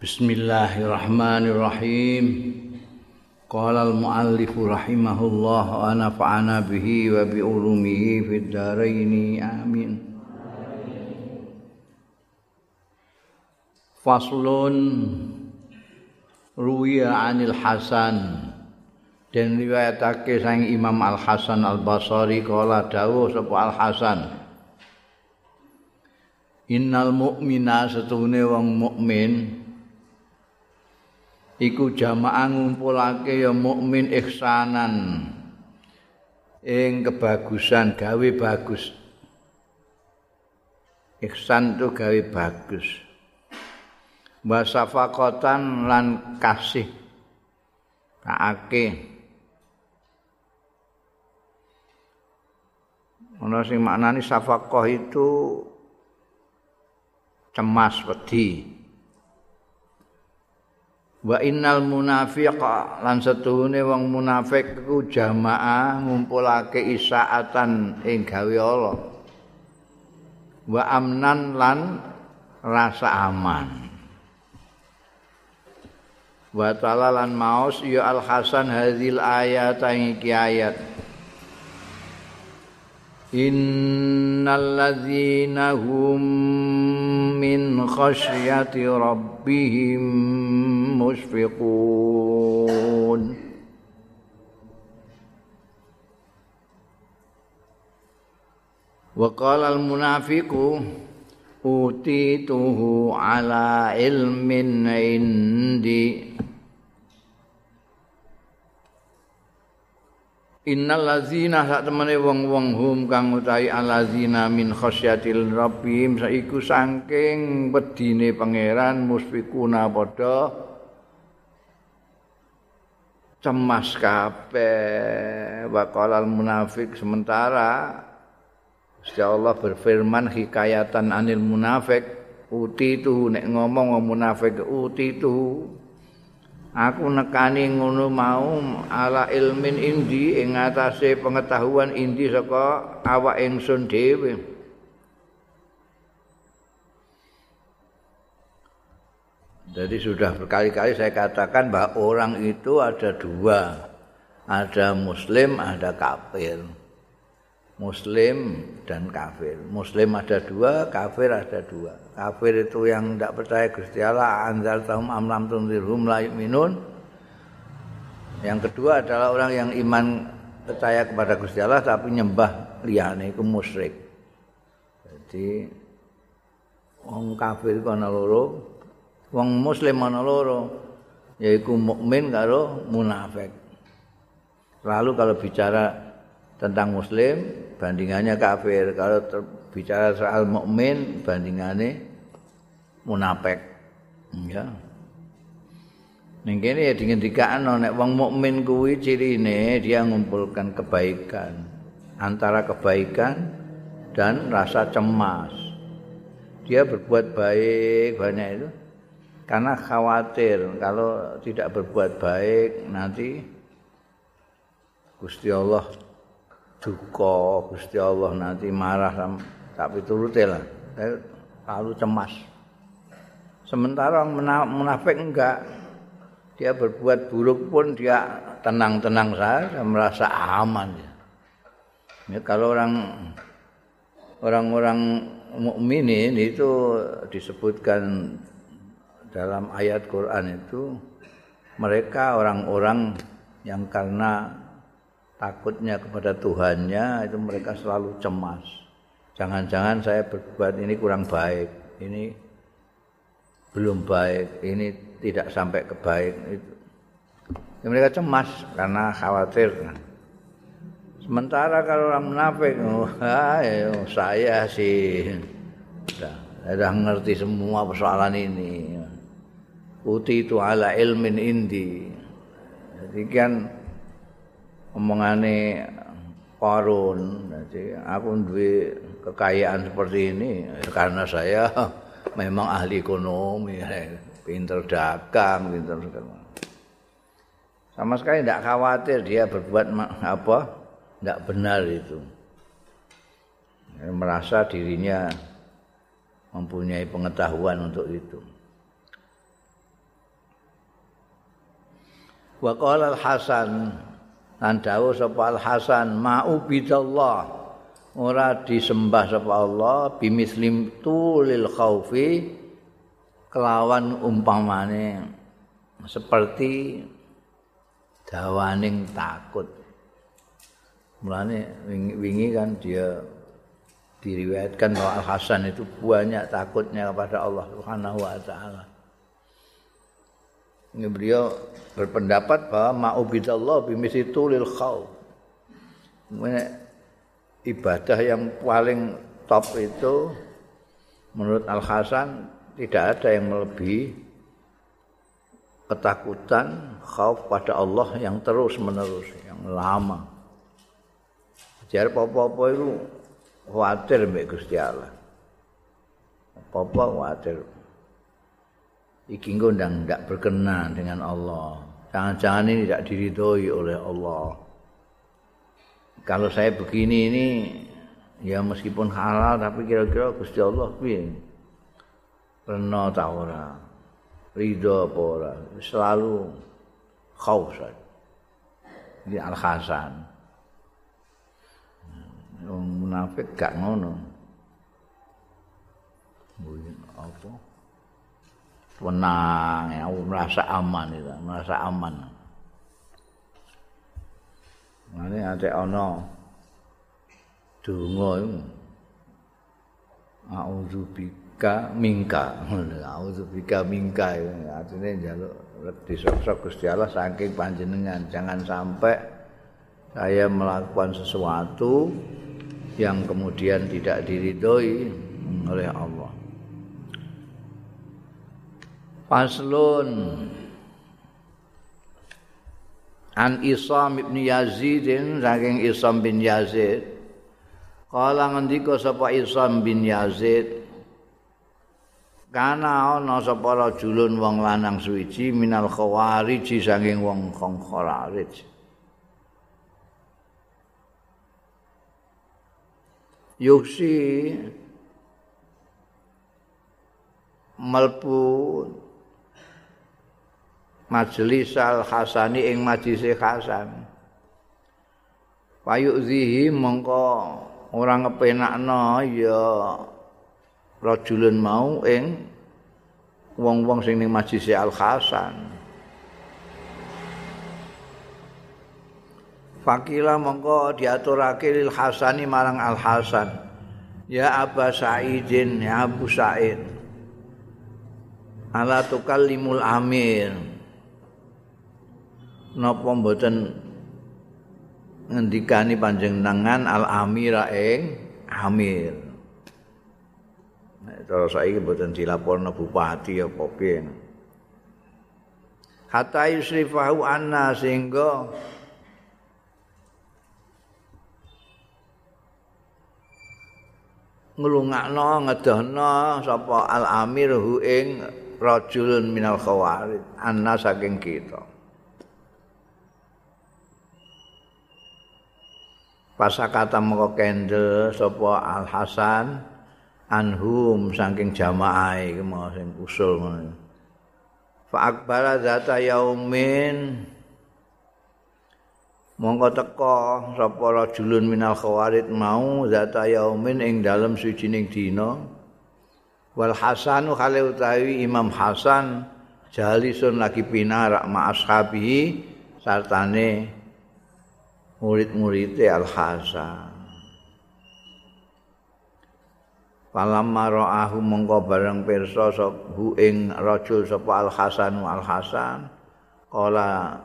Bismillahirrahmanirrahim. Qala al-muallif rahimahullah wa nafa'ana bihi wa bi ulumihi fid dharain. Amin. Faslun ruwiya 'anil Hasan dan riwayatake sang Imam Al Hasan Al Basri kala dawuh sapa Al Hasan Innal mu'mina setune wong mukmin iku jamaah ngumpulake ya mukmin ihsanan. Ing kebagusan gawe bagus. Ihsan tu gawe bagus. Wasafaqatan lan kasih. Taake. Ana sing maknani safaqah itu cemas wedi Wa innal munafiqa lan setuhune wong munafik iku jamaah ngumpulake isaatan ing gawe Allah. Wa amnan lan rasa aman. Wa ta'ala lan maos ya Al Hasan hadzal ayat ayat. إن الذين هم من خشية ربهم مشفقون. وقال المنافق أوتيته على علم عندي. Innal ladzina sak temene wong-wong hum kang utahi alladzina min khasyatil rabbihim saiku saking wedine pangeran musfikuna padha cemas kabeh. Waqalal munafik sementara Gusti Allah berfirman hikayatan anil munafik uti itu nek ngomong munafik uti itu aku nekani ngono mau ala ilmin indi ing atase pengetahuan indi saka awak ingsun dhewe Jadi sudah berkali-kali saya katakan bahwa orang itu ada dua. Ada muslim, ada kafir. Muslim dan kafir. Muslim ada dua, kafir ada dua. Kafir itu yang tidak percaya Gusti Allah, anzal tahum amlam tunzirhum la minun. Yang kedua adalah orang yang iman percaya kepada Gusti Allah tapi nyembah liyane itu musyrik. Jadi wong kafir kono loro, wong muslim ana loro yaiku mukmin karo munafik. Lalu kalau bicara tentang muslim bandingannya kafir, kalau bicara soal mukmin bandingannya munafik. Ya. Kene ya dingendikakno nek wong mukmin kuwi cirine dia ngumpulkan kebaikan antara kebaikan dan rasa cemas. Dia berbuat baik banyak itu karena khawatir kalau tidak berbuat baik nanti Gusti Allah duka, Gusti Allah nanti marah tapi turuti lah. Lalu cemas. Sementara orang munafik enggak. Dia berbuat buruk pun dia tenang-tenang saja, merasa aman. Ya, kalau orang orang-orang mukminin itu disebutkan dalam ayat Quran itu mereka orang-orang yang karena takutnya kepada Tuhannya itu mereka selalu cemas. Jangan-jangan saya berbuat ini kurang baik, ini belum baik, ini tidak sampai ke baik itu. Ya, mereka cemas karena khawatir. Sementara kalau orang munafik, oh, ayo, saya sih sudah, sudah ngerti semua persoalan ini. uti itu ala ilmin indi jadi kan omongane Qarun jadi aku duwe kekayaan seperti ini karena saya memang ahli ekonomi pinter dagang pinter sama sekali tidak khawatir dia berbuat apa tidak benar itu. Merasa dirinya mempunyai pengetahuan untuk itu. Wa qala al hasan lan dawuh sapa al hasan ma'ubidallah ora disembah sapa Allah bimislim tulil khaufi kelawan umpamane. Seperti dawaning takut. Mulane wingi kan dia diriwayatkan bahwa Al Hasan itu banyak takutnya kepada Allah Subhanahu wa taala. Ini beliau berpendapat bahwa ma'ubidallah itu lil khauf. ibadah yang paling top itu menurut Al Hasan tidak ada yang melebihi ketakutan khauf pada Allah yang terus menerus yang lama. Jar apa-apa itu khawatir mbek Gusti Allah. Apa-apa khawatir. Iki ngundang tidak berkenan dengan Allah. Jangan-jangan ini tidak diridhoi oleh Allah. Kalau saya begini ini ya meskipun halal tapi kira-kira Gusti Allah piye? Rena ta ora? Ridho apa ora? Selalu khauf. Ini Al-Hasan. Wong munafik gak ngono. Mungkin apa? Tenang, ya, merasa aman itu, merasa aman. Mane ate ana donga iku. A'udzubika mingka. A'udzubika mingka artine njaluk disok-sok Gusti Allah saking panjenengan jangan sampai saya melakukan sesuatu yang kemudian tidak diridhoi oleh Allah. Faslun An Isam ibn Yazid saking Isam bin Yazid. Kala ngendika sapa Isam bin Yazid? Kana ana sapa rajulun wong lanang suwiji minal khawarij saking wong khawarij. Yuksi melpu majelis al hasani ing majelis hasan payuk zihi mongko ora ngepenakno ya rajulun mau ing wong-wong sing ning majelis al hasan Fakila mongko diaturake lil Hasani marang Al Hasan. Ya Aba Sa'idin, ya Abu Sa'id. Ala tukallimul amir. Napa mboten ngendikani panjenengan al amira ing amir. Cara saiki mboten dilaporno bupati apa piye? Hatta yusrifahu anna sehingga nglungakno ngedohno sapa al amir hu ing rajulun minal khawarid anna saking kita pasakata moko kendel sapa Al Hasan anhum saking jamaah iki mau sing usul ngono. Fa akbara zata yaumin. Mongko teko sapa rajulun minal khawarid mau zata yaumin ing dalem sucining dina. Wal hasanu khale utawi imam hasan jalisun lagi pinarak ma ashabihi sartane murid-murid Al-Hasan. Falamma ra'ahu mongko bareng pirsa sabu ing rajul sapa Al-Hasan Al-Hasan. Qala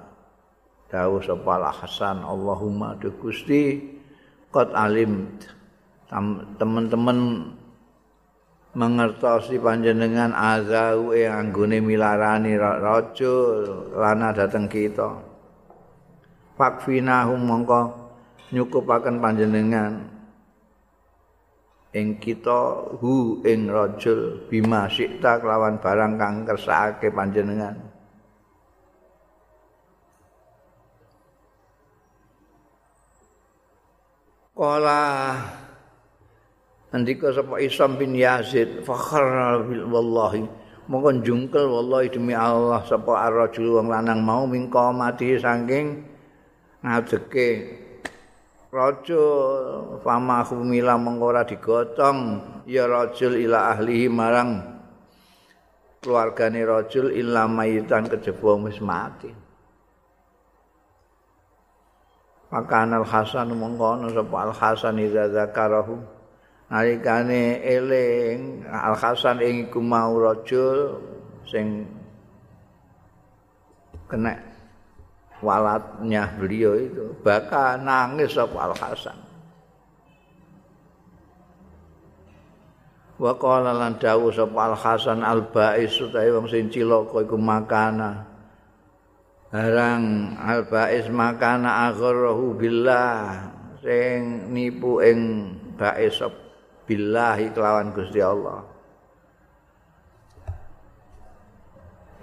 dawuh sapa Al-Hasan Allahumma du Gusti qad alim teman-teman mengertosi panjenengan azau ing anggone milarani rajul lana dateng kita fakfinahum mongko nyukupaken panjenengan. Ing kita hu ing rajul bima sikta kelawan barang kang kersake panjenengan. Kala Andika sapa Isam bin Yazid fakharna bil wallahi. Mongko jungkel wallahi demi Allah sapa ar-rajul wong lanang mau mingko mati saking ngadeke rajul fama humila mengko ora digotong ya rajul ila ahlihi marang keluargane rajul illa mayitan kejaba wis mati. Maka al hasan mengko sapa al hasan idza zakarahu? Nalikane eling al hasan ing iku mau rajul sing kena walatnya beliau itu baka nangis sapa Al Hasan. Wa qala lan dawuh sapa Al Hasan Al Bais utahe wong sing cilaka iku makana. Harang Al Bais makana aghrahu billah sing nipu ing Bais billahi kelawan Gusti Allah.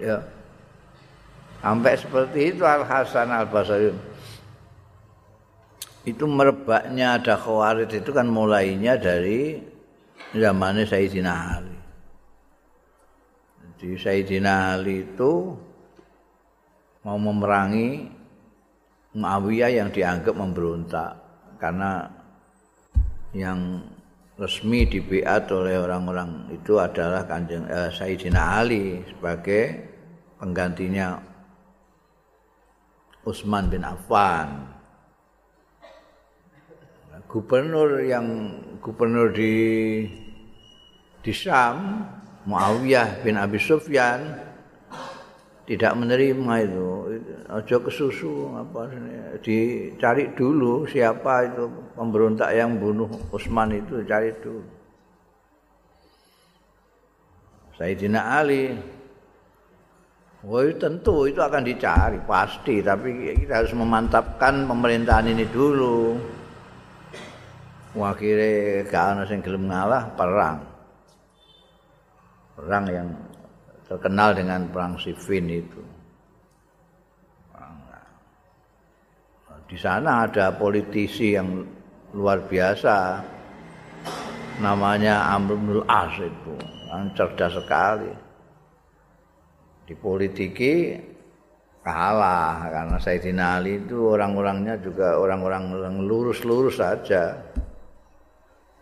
Ya Sampai seperti itu Al Hasan Al Basri. Itu merebaknya ada khawarid itu kan mulainya dari zamannya Sayyidina Ali. Jadi Sayyidina Ali itu mau memerangi Muawiyah yang dianggap memberontak karena yang resmi dibiat oleh orang-orang itu adalah Kanjeng eh, Sayyidina Ali sebagai penggantinya Utsman bin Affan. Gubernur yang gubernur di di Syam, Muawiyah bin Abi Sufyan tidak menerima itu. Ojo kesusu apa dicari dulu siapa itu pemberontak yang bunuh Utsman itu cari dulu. Sayyidina Ali Wah tentu itu akan dicari pasti, tapi kita harus memantapkan pemerintahan ini dulu. Akhirnya gak ada yang gelem ngalah perang. Perang yang terkenal dengan perang Siffin itu. Di sana ada politisi yang luar biasa, namanya Amr bin As itu, yang cerdas sekali. Di politiki kalah. Karena Sayyidina Ali itu orang-orangnya juga orang-orang lurus-lurus saja.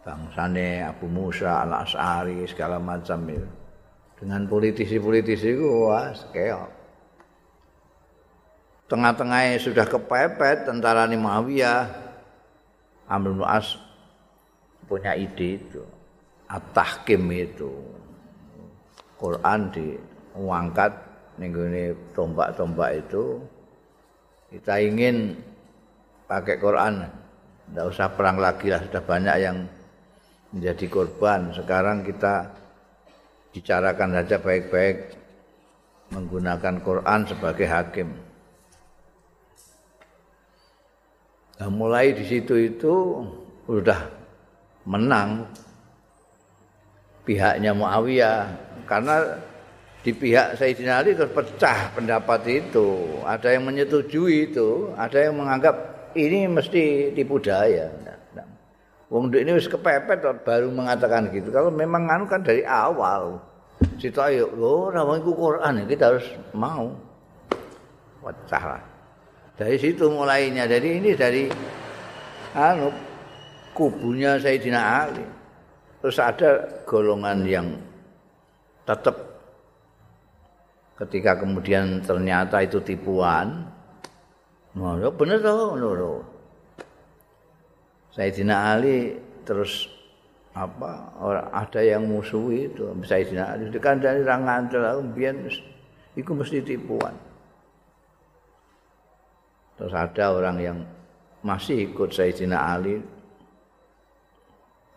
Bangsane Abu Musa al-As'ari segala macam itu. Dengan politisi-politisi itu wah keok tengah-tengahnya sudah kepepet tentara Muawiyah Amr As punya ide itu. At-tahkim itu. Quran di ngangkat ning tombak-tombak itu kita ingin pakai Quran. Tidak usah perang lagi lah sudah banyak yang menjadi korban. Sekarang kita bicarakan saja baik-baik menggunakan Quran sebagai hakim. Nah, mulai di situ itu sudah menang pihaknya Muawiyah karena di pihak Sayyidina Ali terpecah pendapat itu. Ada yang menyetujui itu, ada yang menganggap ini mesti tipu daya. Wong ini wis kepepet baru mengatakan gitu. Kalau memang anu kan dari awal. Situ ayo, oh nama itu Quran kita harus mau. Pecah lah. Dari situ mulainya. Jadi ini dari anu kubunya Sayyidina Ali. Terus ada golongan yang tetap ketika kemudian ternyata itu tipuan Nah, bener toh, lho. Sayyidina Ali terus apa orang ada yang musuhi itu Sayyidina Ali kan dari rangan terlalu biar itu mesti tipuan. Terus ada orang yang masih ikut Sayyidina Ali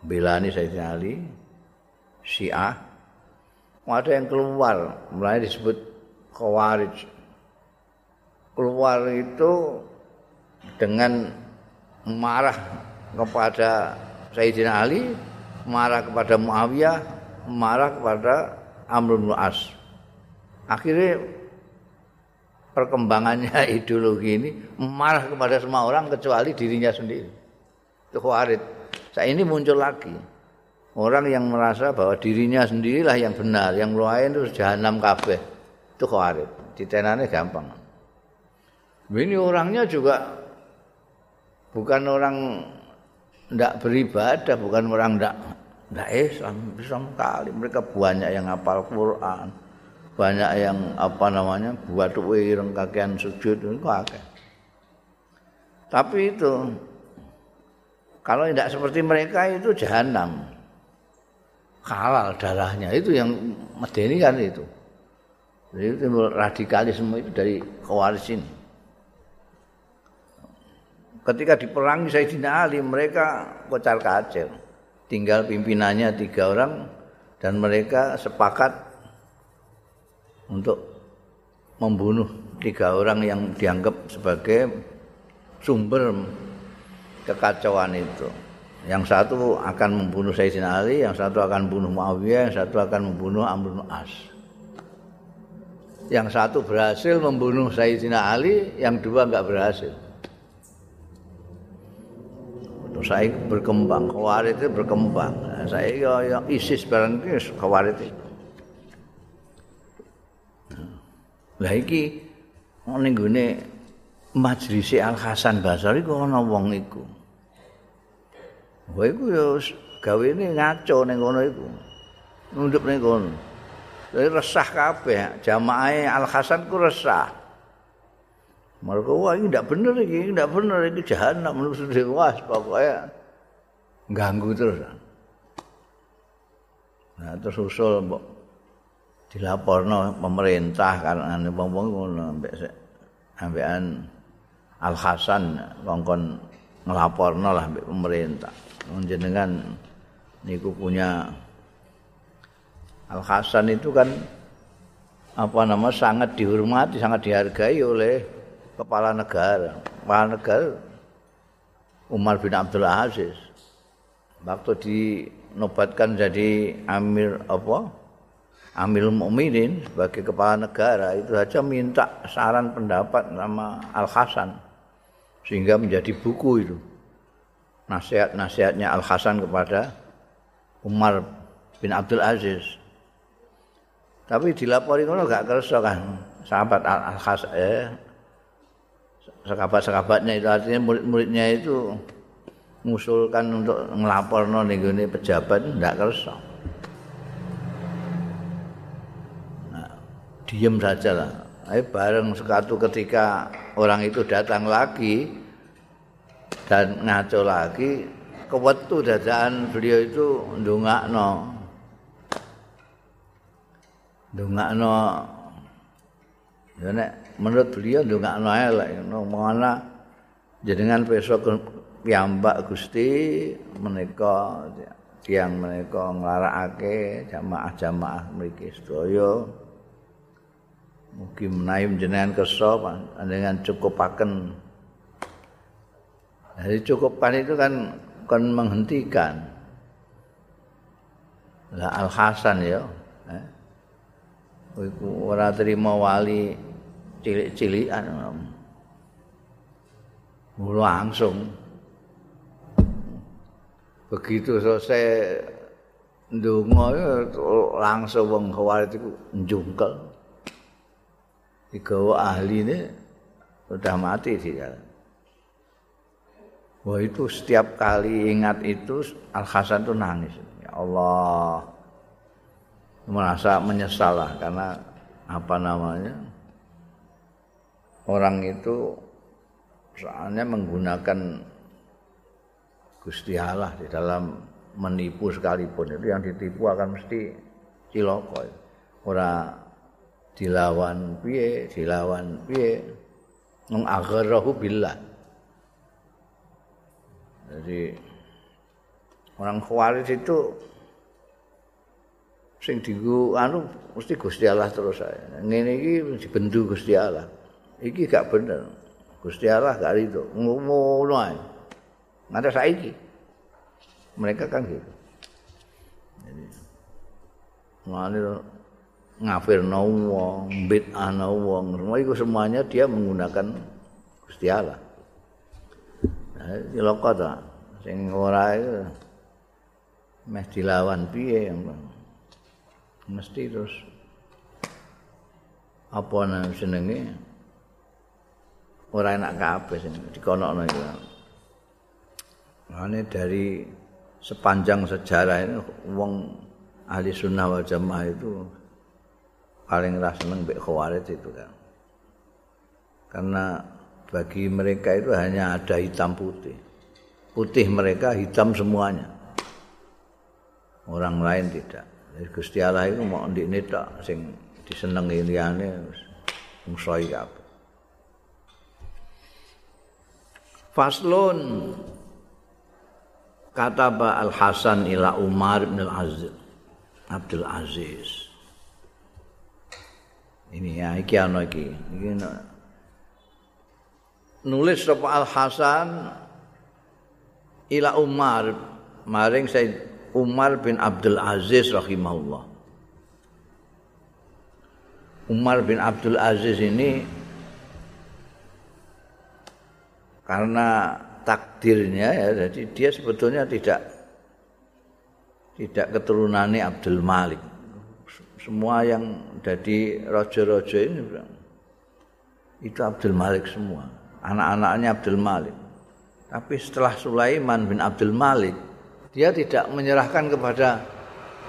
belani Sayyidina Ali Syiah ada yang keluar mulai disebut Khawarij keluar itu dengan marah kepada Sayyidina Ali, marah kepada Muawiyah, marah kepada Amr bin As. Akhirnya perkembangannya ideologi ini marah kepada semua orang kecuali dirinya sendiri. Itu Khawarij. Saya ini muncul lagi. orang yang merasa bahwa dirinya sendirilah yang benar, yang lain itu jahanam kabeh. Itu khawarij. Ditenane gampang. Ini orangnya juga bukan orang tidak beribadah, bukan orang tidak tidak Islam, Islam kali. Mereka banyak yang hafal Quran, banyak yang apa namanya buat wireng kakean sujud itu akeh. Tapi itu kalau tidak seperti mereka itu jahanam. Halal darahnya itu yang medeni kan itu. Jadi itu radikalisme itu dari Khawarij ini. Ketika diperangi Sayyidina Ali mereka kocar kacir. Tinggal pimpinannya tiga orang dan mereka sepakat untuk membunuh tiga orang yang dianggap sebagai sumber kekacauan itu. Yang satu akan membunuh Sayyidina Ali, yang satu akan membunuh Muawiyah, yang satu akan membunuh Amr bin As. Yang satu berhasil membunuh Sayyidina Ali, yang dua enggak berhasil. Terus saya berkembang, Khawarij itu berkembang. Saya ya, ISIS barang itu Khawarij itu. Lah iki ning gone Majlis Al Hasan Basri kok ana wong iku. Kowe iku ya gawene ngaco ning kono iku. Nunduk ning kono. Resah kabeh, jamaah Al Hasan ku resah. Mereka wah ini tidak benar ini, tidak benar ini jahanam menurut dewas pokoknya ganggu terus. Nah terus usul dilaporno pemerintah karena wong-wong ngono ambek ambekan Al Hasan kongkon ngelaporno lah ambek pemerintah. Jenengan niku punya Al Hasan itu kan apa nama sangat dihormati, sangat dihargai oleh kepala negara. Kepala negara Umar bin Abdul Aziz. Waktu dinobatkan jadi Amir apa? Amir Mukminin sebagai kepala negara itu saja minta saran pendapat nama Al Hasan sehingga menjadi buku itu nasihat-nasihatnya Al Hasan kepada Umar bin Abdul Aziz. Tapi dilapori ngono gak kersa kan sahabat Al Hasan eh, sahabat-sahabatnya itu artinya murid-muridnya itu mengusulkan untuk ngelaporno ning gone pejabat ndak kersa. Nah, diem saja lah. Eh, bareng sekatu ketika orang itu datang lagi dan ngaco lagi kewetu dadaan beliau itu ndongakno ndongakno ya nek menurut beliau ndongakno ae lek ngono jenengan besok piyambak Gusti menika tiang menika nglarakake jamaah-jamaah mriki sedaya Mugi menawi jenengan kersa dengan cukupaken. Jadi cukupan itu kan kan menghentikan. Lah Al Hasan ya. Iku ora terima wali cilik-cilikan. Langsung begitu selesai ndonga langsung wong khawarij iku njungkel. digawa ahli ini sudah mati dia. Wah itu setiap kali ingat itu Al Hasan itu nangis. Ya Allah merasa menyesal lah karena apa namanya orang itu soalnya menggunakan Gusti Allah di dalam menipu sekalipun itu yang ditipu akan mesti ciloko. Orang dilawan piye dilawan piye mung billah jadi orang khawarij itu sing dienggo anu mesti Gusti Allah terus saya ngene iki dibendu Gusti Allah. Iki gak bener. Gusti Allah gak itu ngono ae. Nganti saiki. Mereka kan gitu. Jadi ngene ngafirno wong, bid'ahno wong, semua itu semuanya dia menggunakan Gusti Allah. Nah, cilaka ta. Sing ora itu meh dilawan piye mesti terus apa nang jenenge ora enak kabeh sing dikonokno iku Ane dari sepanjang sejarah ini wong ahli sunnah wal jamaah itu paling rasa seneng mbek khawarij itu kan. Karena bagi mereka itu hanya ada hitam putih. Putih mereka hitam semuanya. Orang lain tidak. Jadi Gusti Allah itu mau ndik tok sing disenengi liyane musoi kabeh. Faslun. Kataba Al Hasan ila Umar bin Al Aziz Abdul Aziz. Ini ya iki ana iki. Iki nulis sapa Al Hasan ila Umar. Maring Said Umar bin Abdul Aziz rahimahullah. Umar bin Abdul Aziz ini karena takdirnya ya jadi dia sebetulnya tidak tidak keturunannya Abdul Malik. Semua yang jadi rojo-rojo ini itu Abdul Malik semua. Anak-anaknya Abdul Malik. Tapi setelah Sulaiman bin Abdul Malik dia tidak menyerahkan kepada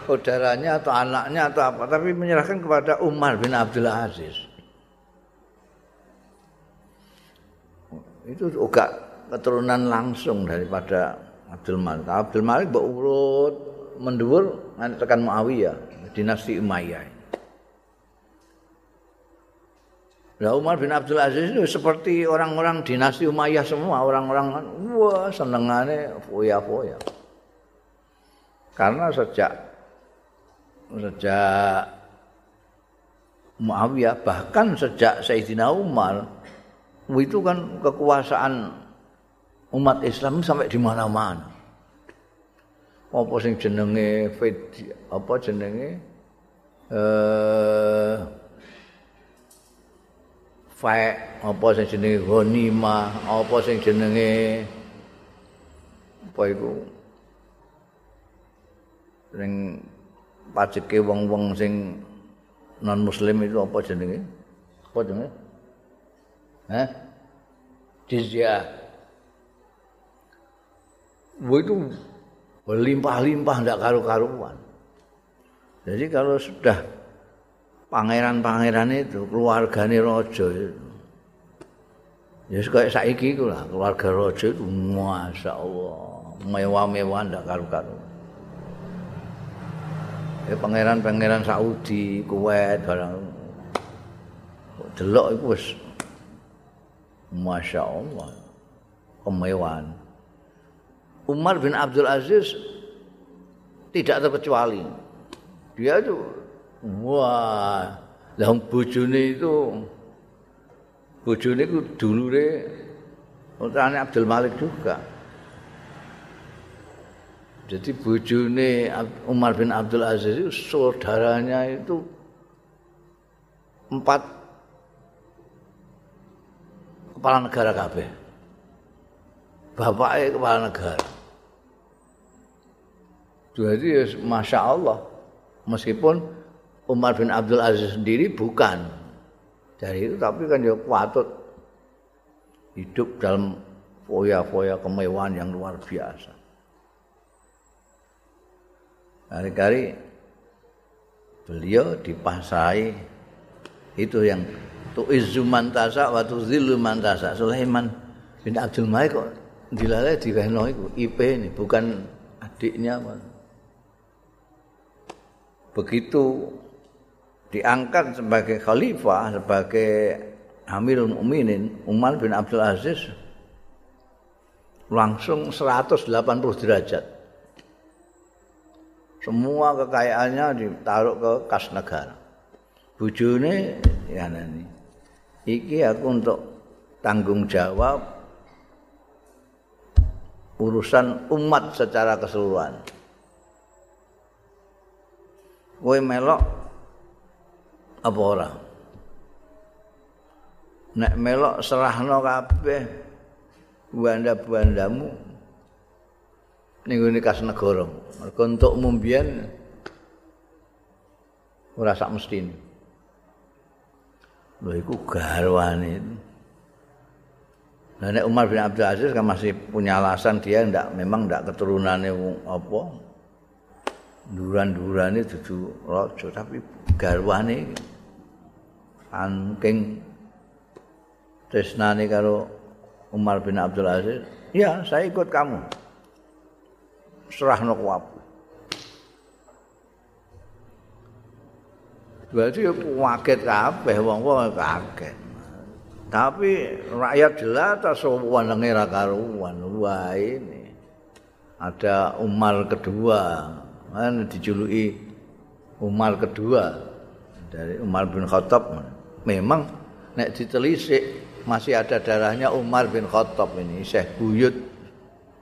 saudaranya atau anaknya atau apa tapi menyerahkan kepada Umar bin Abdul Aziz itu juga keturunan langsung daripada Abdul Malik. Abdul Malik berurut nanti tekan Muawiyah, dinasti Umayyah. Nah Umar bin Abdul Aziz itu seperti orang-orang dinasti Umayyah semua, orang-orang wah senengane foya-foya. Karena sejak sejak Muawiyah bahkan sejak Sayyidina Umar itu kan kekuasaan umat Islam sampai di mana-mana. Apa sing jenenge apa jenenge eh fae apa sing jenenge ghanima, apa sing jenenge apa iku sing pajeke wong-wong sing non muslim itu apa jenenge? Apa jenenge? Hah? Jizyah. Wah itu berlimpah-limpah tidak karu-karuan. Jadi kalau sudah pangeran-pangeran itu keluargane raja itu. Ya kayak saiki itu lah keluarga raja itu masya Allah mewah-mewah tidak karu-karuan. Pangeran-pangeran Saudi, Kuwait, barang delok itu wis masya Allah kemewahan. Umar bin Abdul Aziz tidak terkecuali. Dia itu wah, lah bojone itu bojone itu dulure putrane Abdul Malik juga. Jadi bojone Umar bin Abdul Aziz itu saudaranya itu empat kepala negara kabeh. Bapaknya kepala negara. Jadi ya Masya Allah Meskipun Umar bin Abdul Aziz sendiri bukan Dari itu tapi kan ya patut Hidup dalam foya-foya kemewahan yang luar biasa Kali-kali beliau dipasai. Itu yang tu'izzu man tasa wa tuzillu man tasa. Sulaiman bin Abdul Malik kok dilalai di itu IP ini bukan adiknya. Begitu diangkat sebagai khalifah sebagai Amirul Mukminin Umar bin Abdul Aziz langsung 180 derajat semua kekayaannya ditaruh ke kas negara. Bujune ya nani. Iki aku untuk tanggung jawab urusan umat secara keseluruhan. Kowe melok apa ora? Nek melok serahno kabeh buanda-buandamu ning ngene kas negara. Mergo entuk mumbian ora sak mestine. Lho iku garwane. Nah, Umar bin Abdul Aziz kan masih punya alasan dia ndak memang ndak keturunannya apa duran-durane dudu raja tapi garwane saking tresnane karo Umar bin Abdul Aziz ya saya ikut kamu serahno kuwapu berarti waket kabeh wong-wong kaget. Tapi rakyat jelas sewenenge ra karuan. Wah ini. Ada Umar kedua. Kan dijuluki Umar kedua. Dari Umar bin Khattab. Memang nek ditelisik masih ada darahnya Umar bin Khattab ini Syekh Buyut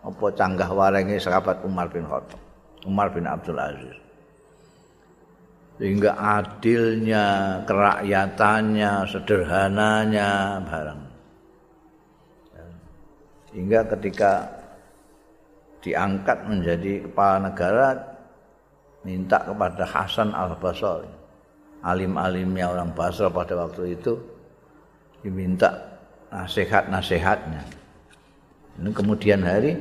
apa canggah warenge sahabat Umar bin Khattab Umar bin Abdul Aziz sehingga adilnya, kerakyatannya, sederhananya barang. Hingga ketika diangkat menjadi kepala negara minta kepada Hasan Al-Basri alim-alimnya orang Basra pada waktu itu diminta nasihat-nasihatnya. Ini kemudian hari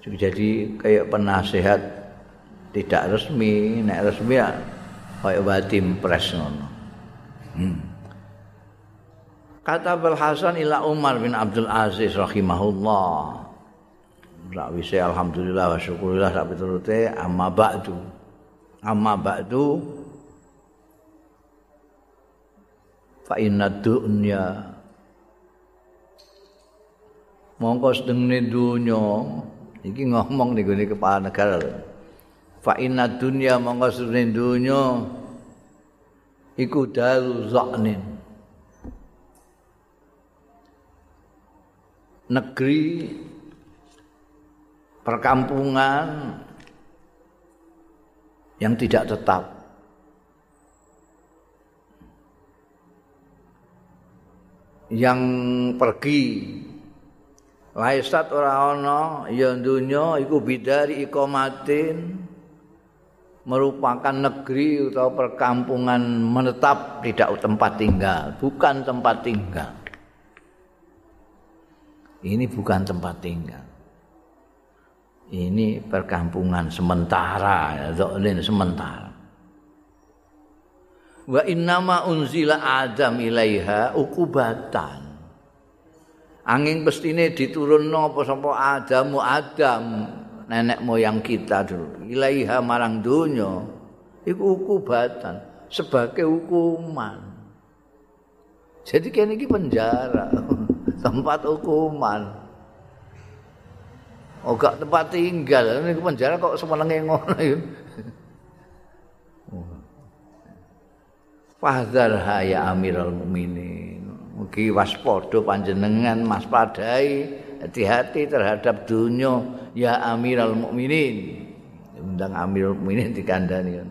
jadi kayak penasehat tidak resmi, nek resmi ya kaya watim pres ngono. Hmm. Kata Abul Hasan ila Umar bin Abdul Aziz rahimahullah. Sakwise alhamdulillah wa syukurillah sak piturute amma ba'du. Amma ba'du fa inna dunya mongko sedene dunya. Iki ngomong ning kepala negara fa inna dunya monggo sedene dunya. Iku dalu zaknin negeri perkampungan yang tidak tetap. Yang pergi laisat ora ana ya dunya iku bidari ikomatin merupakan negeri atau perkampungan menetap tidak tempat tinggal, bukan tempat tinggal. Ini bukan tempat tinggal. Ini perkampungan sementara, zolin sementara. Wa innama unzila Adam ilaiha ukubatan. Angin pestine diturunno apa sapa Adamu Adam nenek moyang kita dulu. Ilaiha marang dunya iku ukubatan sebagai hukuman. Jadi kene iki penjara tempat hukuman. Oh gak tempat tinggal. Ini penjara kok semenenge ngono ya. Fahdar ya Amirul Mukminin. Mugi waspada panjenengan Mas Padai hati-hati terhadap dunia ya Amirul Mukminin. Undang Amirul Mukminin dikandani.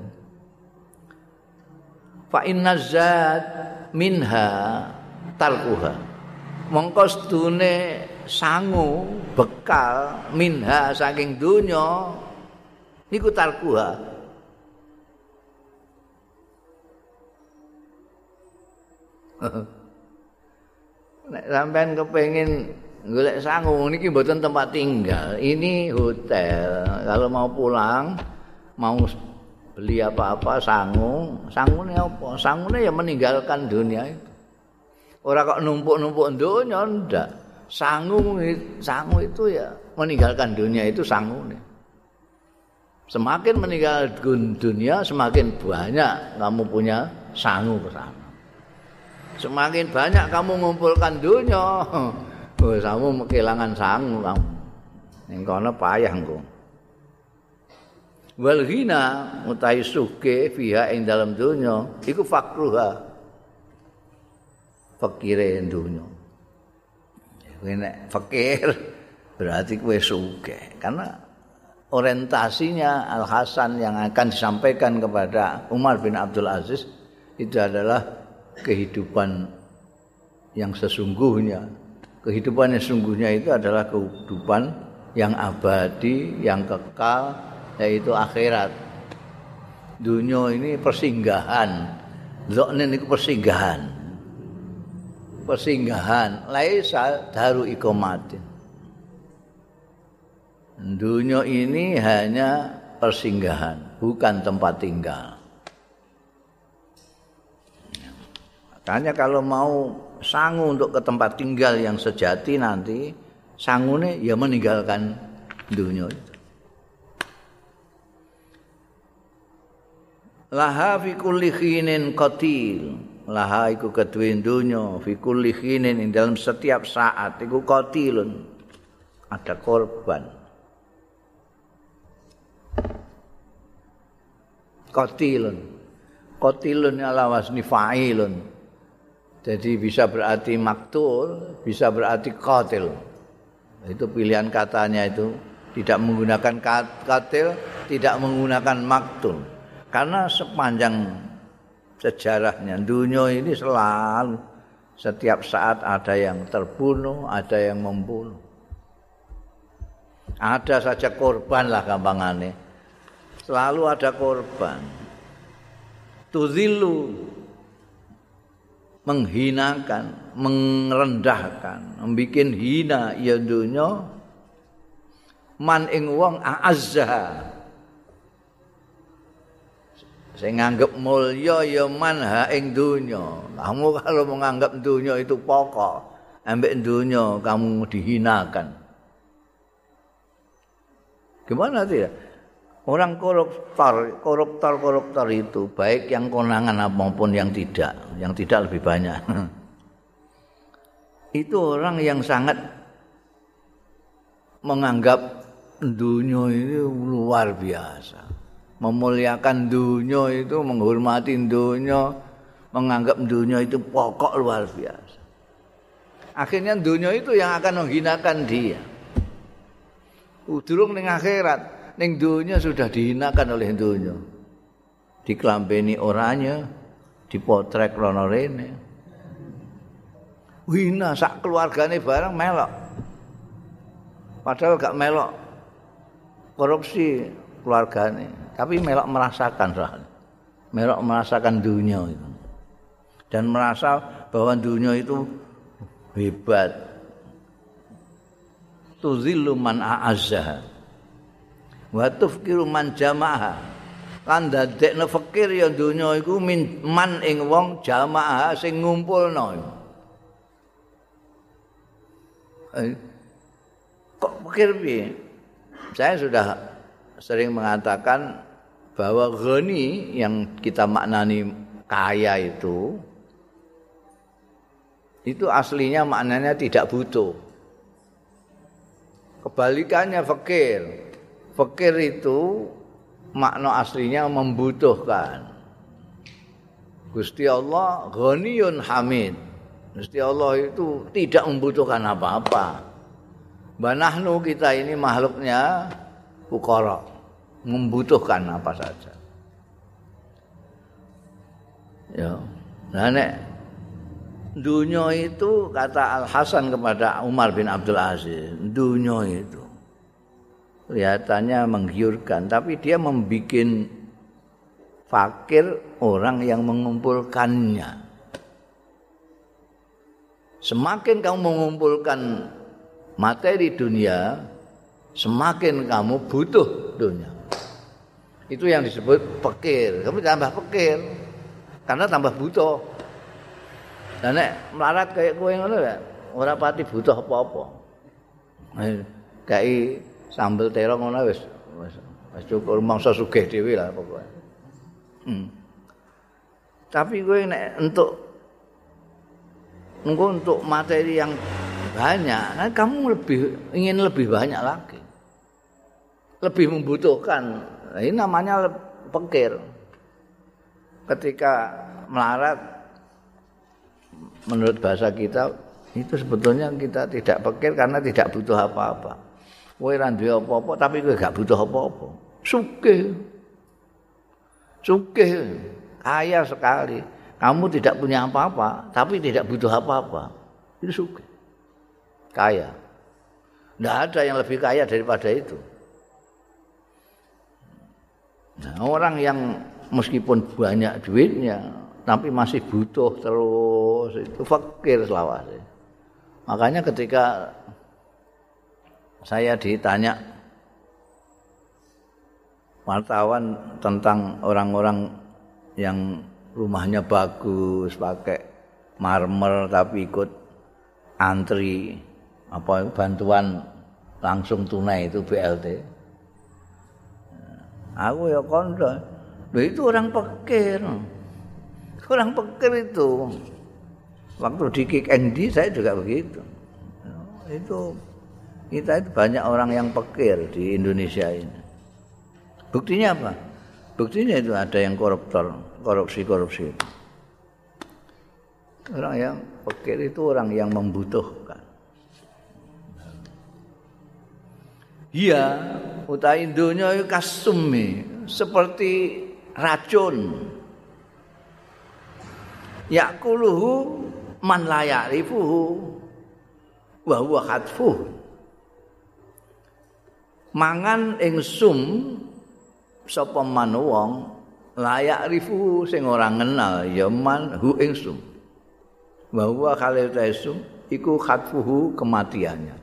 Fa inna zat minha tarkuha. Mongko sedune sangu bekal minha saking dunya niku tarkuha. Nek sampean kepengin golek sangu niki mboten tempat tinggal. Ini hotel. Kalau mau pulang mau beli apa-apa sangu, sangune apa? Sangune ya meninggalkan dunia itu. Ora kok numpuk-numpuk dunia ndak. Sangu sangu itu ya meninggalkan dunia itu sangune. Semakin meninggalkan dunia, semakin banyak kamu punya sangu ke sana. Semakin banyak kamu mengumpulkan dunia, Oh, kamu kehilangan sangu kamu. Ning kono payah engko. Wal mutai suke fiha ing dalam dunya iku fakruha. Fakire dunya. Kowe fakir berarti kowe suke karena orientasinya Al Hasan yang akan disampaikan kepada Umar bin Abdul Aziz itu adalah kehidupan yang sesungguhnya kehidupan yang sungguhnya itu adalah kehidupan yang abadi, yang kekal yaitu akhirat. Dunia ini persinggahan. Zoknen itu persinggahan. Persinggahan. Laisa daru ikomatin. Dunia ini hanya persinggahan, bukan tempat tinggal. Makanya kalau mau sangu untuk ke tempat tinggal yang sejati nanti, sangune ya meninggalkan dunia itu. Laha fi kulli khinin qatil. Laha iku kedue dunya fi kulli khinin dalam setiap saat iku qatilun. Ada korban. Qatilun. Qatilun ala wasni fa'ilun. Jadi bisa berarti maktul, bisa berarti qatil. Itu pilihan katanya itu tidak menggunakan katil, tidak menggunakan maktul. Karena sepanjang sejarahnya dunia ini selalu setiap saat ada yang terbunuh, ada yang membunuh. Ada saja korban lah gampangannya. Selalu ada korban. Tuzilu menghinakan, merendahkan, membikin hina ya dunya man ing wong azza Saya nganggap mulia ya man ha ing dunya. Kamu kalau menganggap dunia itu pokok, ambek dunia kamu dihinakan. Gimana tidak? Orang koruptor, koruptor, koruptor itu baik yang konangan maupun yang tidak, yang tidak lebih banyak. itu orang yang sangat menganggap dunia ini luar biasa. Memuliakan dunia itu, menghormati dunia, menganggap dunia itu pokok luar biasa. Akhirnya dunia itu yang akan menghinakan dia. Udurung ning akhirat, ning dunia sudah dihinakan oleh dunia. Diklambeni orangnya, dipotrek rono rene. Wina sak keluargane bareng melok. Padahal gak melok korupsi keluargane, tapi melok merasakan soalnya. Melok merasakan dunia itu. Dan merasa bahwa dunia itu hebat. Tuzillu man a'azzaha. Wa tufkiru man jamaah lan dadekno fakir ya donya iku man ing wong jamaah sing ngumpulno. Eh, kok pikir piye? Saya sudah sering mengatakan bahwa ghani yang kita maknani kaya itu itu aslinya maknanya tidak butuh. Kebalikannya fakir Fakir itu makna aslinya membutuhkan. Gusti Allah ghaniyun hamid. Gusti Allah itu tidak membutuhkan apa-apa. Banahnu kita ini makhluknya fukara, membutuhkan apa saja. Ya. Nah, nek dunia itu kata Al Hasan kepada Umar bin Abdul Aziz, dunia itu kelihatannya menggiurkan tapi dia membuat fakir orang yang mengumpulkannya. Semakin kamu mengumpulkan materi dunia semakin kamu butuh dunia. Itu yang disebut pekir. Kamu tambah pekir karena tambah butuh. Dan nek melarat kayak gue ngono ya ora pati butuh apa-apa. Kayak sambel terong ngono wis wis cukup mangsa sugih dhewe lah pokoke. Hmm. Tapi gue nek untuk untuk materi yang banyak, kan kamu lebih ingin lebih banyak lagi. Lebih membutuhkan. Nah, ini namanya pekir. Ketika melarat menurut bahasa kita itu sebetulnya kita tidak pekir karena tidak butuh apa-apa. Kowe ra duwe apa-apa tapi kowe gak butuh apa-apa. Sugih. Sugih. Kaya sekali. Kamu tidak punya apa-apa tapi tidak butuh apa-apa. Itu sugih. Kaya. Tidak ada yang lebih kaya daripada itu. Nah, orang yang meskipun banyak duitnya, tapi masih butuh terus itu fakir selawase. Makanya ketika saya ditanya wartawan tentang orang-orang yang rumahnya bagus pakai marmer tapi ikut antri apa bantuan langsung tunai itu BLT. Aku ya kondo. Itu orang pekir. Orang pekir itu. Waktu di Kick Endi saya juga begitu. Itu kita itu banyak orang yang pekir di Indonesia ini. Buktinya apa? Buktinya itu ada yang koruptor, korupsi-korupsi. Orang yang pekir itu orang yang membutuhkan. Iya, utai dunia itu kasumi seperti racun. Yakuluhu man layak rifuhu wa huwa khatfuh. Mangan ing sum sapa man wong layak rifuhu sing ora ngenal ya man hu ing sum. Wa huwa khalil taisum iku khatfuhu kematiannya.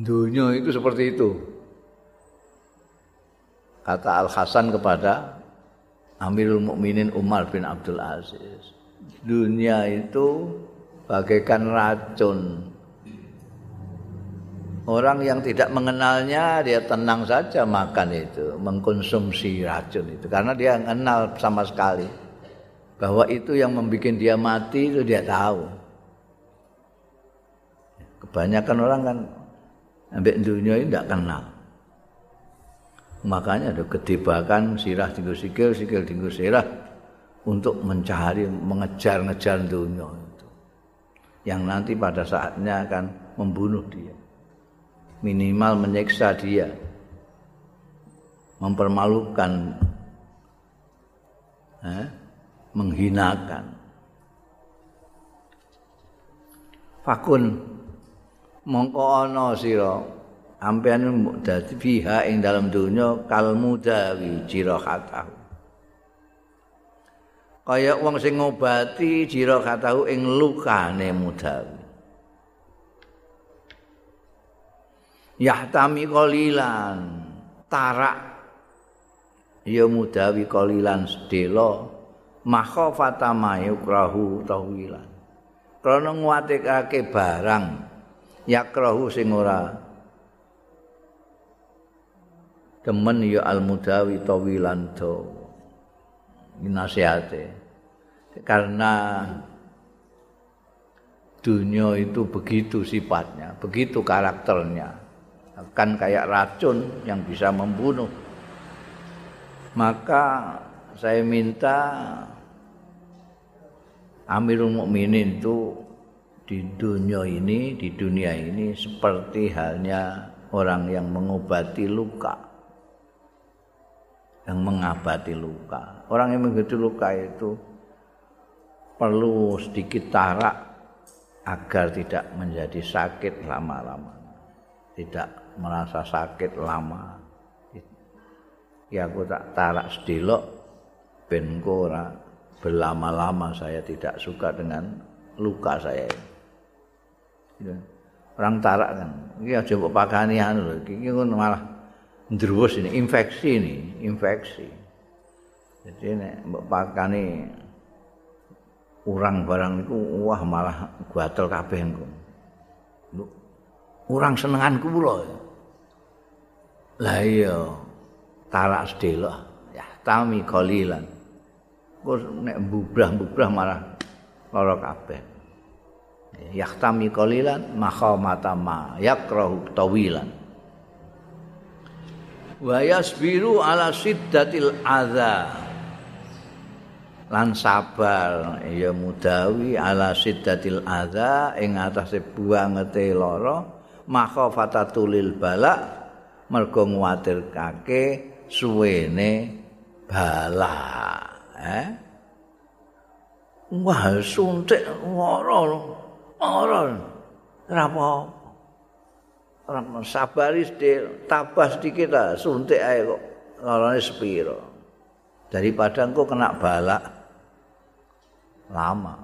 Dunia itu seperti itu. Kata Al Hasan kepada Amirul Mukminin Umar bin Abdul Aziz. Dunia itu bagaikan racun. Orang yang tidak mengenalnya dia tenang saja makan itu, mengkonsumsi racun itu karena dia kenal sama sekali bahwa itu yang membuat dia mati itu dia tahu. Kebanyakan orang kan Ambek dunia ini tidak kenal. Makanya ada kedebakan sirah tinggal sikil, sikil tinggal sirah untuk mencari, mengejar-ngejar dunia itu. Yang nanti pada saatnya akan membunuh dia. Minimal menyiksa dia. Mempermalukan. Eh, menghinakan. Fakun mongko ana sira ampean dadi fiha ing dalam donya kal mudawi jirahatahu kaya wong sing ngobati jirahatahu ing lukane mudawi yahtami qalilan tarak. Ya mudawi qalilan sedela. Makhafata mayukrahu tawilan. Krana nguwatekake barang yakrahu sing ora demen ya al mudawi tawilan do. Nasihate. Karena dunia itu begitu sifatnya begitu karakternya akan kayak racun yang bisa membunuh maka saya minta Amirul Mukminin itu di dunia ini, di dunia ini seperti halnya orang yang mengobati luka. Yang mengabati luka. Orang yang mengobati luka itu perlu sedikit tarak agar tidak menjadi sakit lama-lama. Tidak merasa sakit lama. Ya aku tak tarak sedelok ben berlama-lama saya tidak suka dengan luka saya ini. Orang tarak kan. Iki aja mbok pakani anu lho. Iki ngono malah ndruwus ini infeksi ini, infeksi. Jadi nek mbok pakani urang barang niku wah malah gatel kabeh engko. Urang senengan kula. Lah iya tarak sedelok ya tami kolilan. Kok nek bubrah-bubrah malah lara kabeh. yahtami qalilan makhamata ma yakrahu tawilan wa yasbiru ala siddatil adza lan sabar ya mudawi ala siddatil adza ing atase buangete lara makhafata tulil bala mergo nguwatirkake suwene bala eh? Wah suntik lara ora. Ora apa-apa. Sabari sedih tabah sedikit lah suntik ae kok. Larane sepiro. Daripada engko kena balak lama.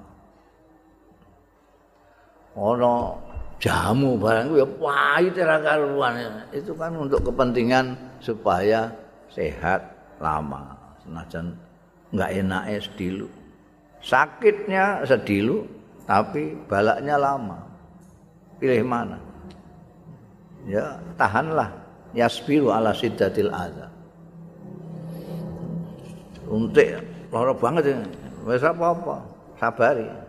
Ono jamu barang ya pahit ora karuan itu kan untuk kepentingan supaya sehat lama. Senajan enggak enake sedilu. Sakitnya sedilu tapi balaknya lama. Pilih mana? Ya tahanlah. Yasbiru ala siddatil adza. Untik lara banget ya. Wis apa-apa. Sabari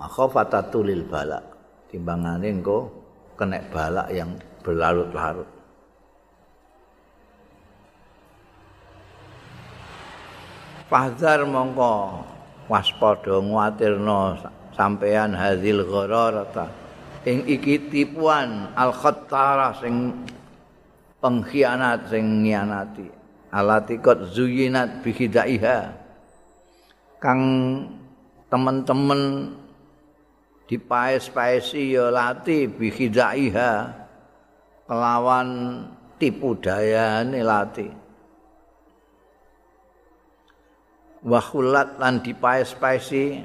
makhafatatulil balak. Timbangane engko kena balak yang berlarut-larut. Fahzar mongko waspada nguatirno sampean hadil ghararata ing iki tipuan al khattara sing pengkhianat sing ngianati. Alatikot zuyinat bihidaiha. Kang teman-teman dipaes-paesi ya lati bihidaiha kelawan tipu dayane lati. Wahulat lan dipaes-paesi.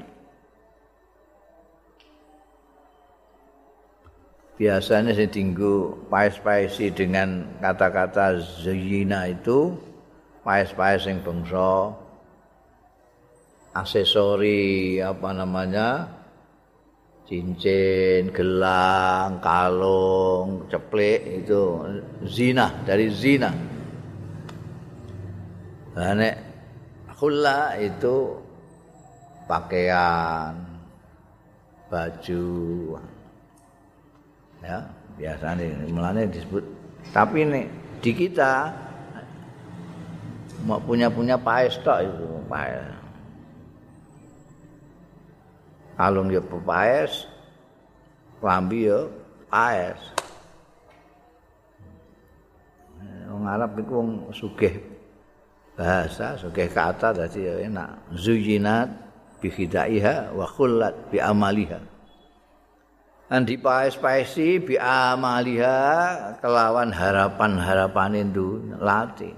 Biasanya saya tinggu paes-paesi dengan kata-kata zina itu paes-paes yang bangsa aksesori apa namanya cincin, gelang, kalung, ceplek itu zina dari zina. Nah, nek khula itu pakaian, baju, ya biasanya mulanya disebut. Tapi nek di kita mau punya punya paes itu paes. Kalung ya pepaes lambi ya paes wong Arab iku wong sugih bahasa sugih kata dadi enak. Zuyinat bi khidaiha wa khullat bi amaliha. Dan dipaes-paesi bi amaliha kelawan harapan-harapan itu latih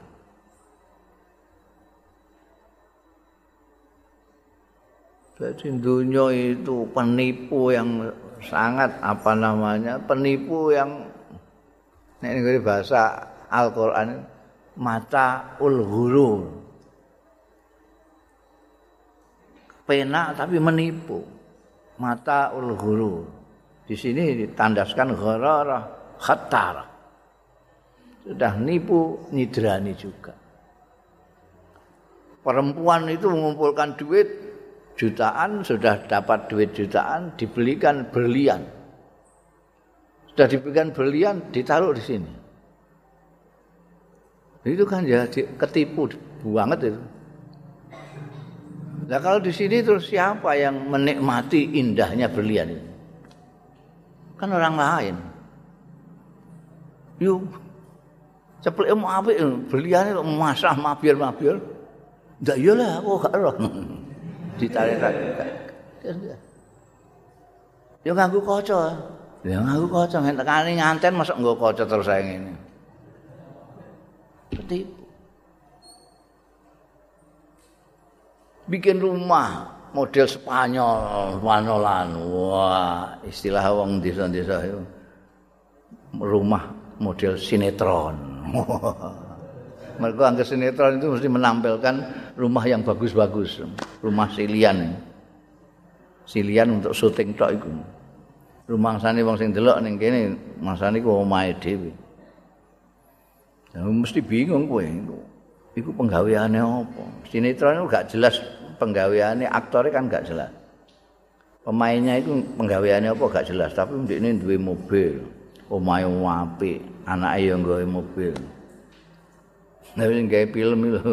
Jadi dunia itu penipu yang sangat apa namanya penipu yang ini bahasa Al-Quran mata ulhuru pena tapi menipu. Mata ulhuru di sini ditandaskan ghararah khatar sudah nipu nidrani juga. Perempuan itu mengumpulkan duit jutaan sudah dapat duit jutaan dibelikan berlian sudah dibelikan berlian ditaruh di sini itu kan ya ketipu banget itu Nah kalau di sini terus siapa yang menikmati indahnya berlian itu? Kan orang lain. Yuk, ceplek mau apa? Berlian itu masah mabir-mabir. Tidak iyalah, aku gak roh. Ditarik-tarik. Yo nganggo kaca. Ya nganggo kaca nek tekani nganten mosok nggo kaca terus ae ngene. Berarti bikin rumah model Spanyol, Manolan. Wah, istilah wong desa-desa itu. Rumah model sinetron. Mereka angker sinetron itu mesti menampilkan rumah yang bagus-bagus. Rumah silian. Silian untuk syuting tok itu. Rumah sana wong sing delok ning kene, masane ku omahe dhewe. Ya mesti bingung kowe. Iku penggaweane apa? Sinetron itu gak jelas penggaweane, aktornya kan gak jelas. Pemainnya itu penggaweane apa gak jelas, tapi ini duwe mobil, omahe apik, anake yo nggawe mobil. Nek sing gawe film itu.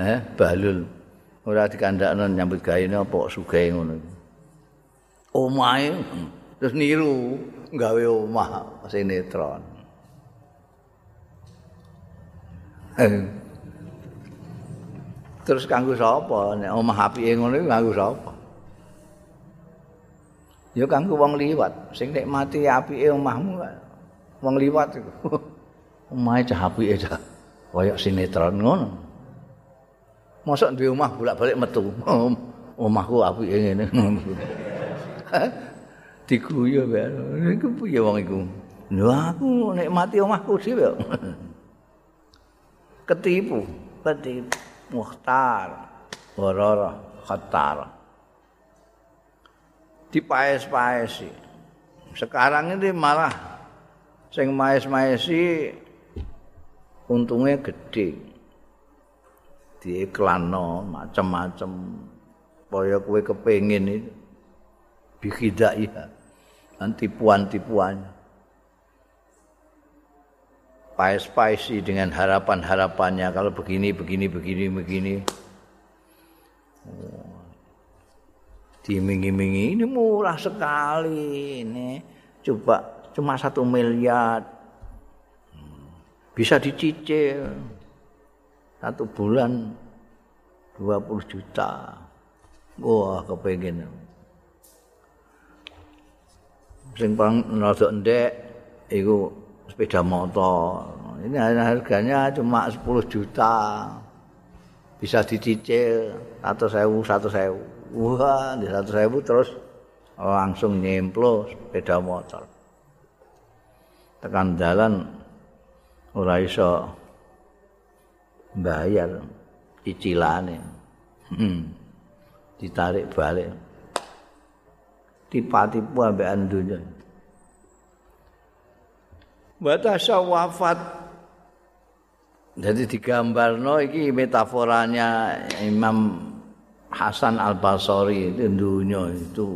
Eh, balul. Ora dikandakno nyambut gaene apa sugahe ngono. Omahe terus niru gawe omah sinetron. Terus kanggo sapa? Nek omah apike ngono kanggo sapa? Ya kanggo wong liwat, sing nikmati apike omahmu wong liwat iku. Omahe cah apike cah. Kaya sinetron ngono. Mosok duwe omah bolak-balik metu. Omahku apike ngene. Diguyu bae. Iku piye wong iku? Lho aku nikmati omahku dhewe. Ketipu, ketipu. Muhtar, Warara, Khattar. Dipaes-paesi. Sekarang ini malah sing maes-maesi untungnya gede. Diiklanno macam-macam. Kaya kowe kepengin itu. Bikidai. Dan tipuan-tipuannya. paes-paesi dengan harapan-harapannya kalau begini begini begini begini oh. dimingi-mingi ini murah sekali ini coba cuma satu miliar. Bisa dicicil satu bulan 20 juta wah kepengen sing paling rada ndek iku sepeda motor. Ini harganya cuma 10 juta. Bisa dicicil atau sewu, satu sewu. Wah, di satu sewu terus langsung nyemplo sepeda motor. Tekan jalan ora iso bayar cicilane. Hmm. Ditarik balik. Tipa-tipu ambek andunya. Batasa wafat jadi digambarno iki metaforanya Imam Hasan Al Basri itu dunia itu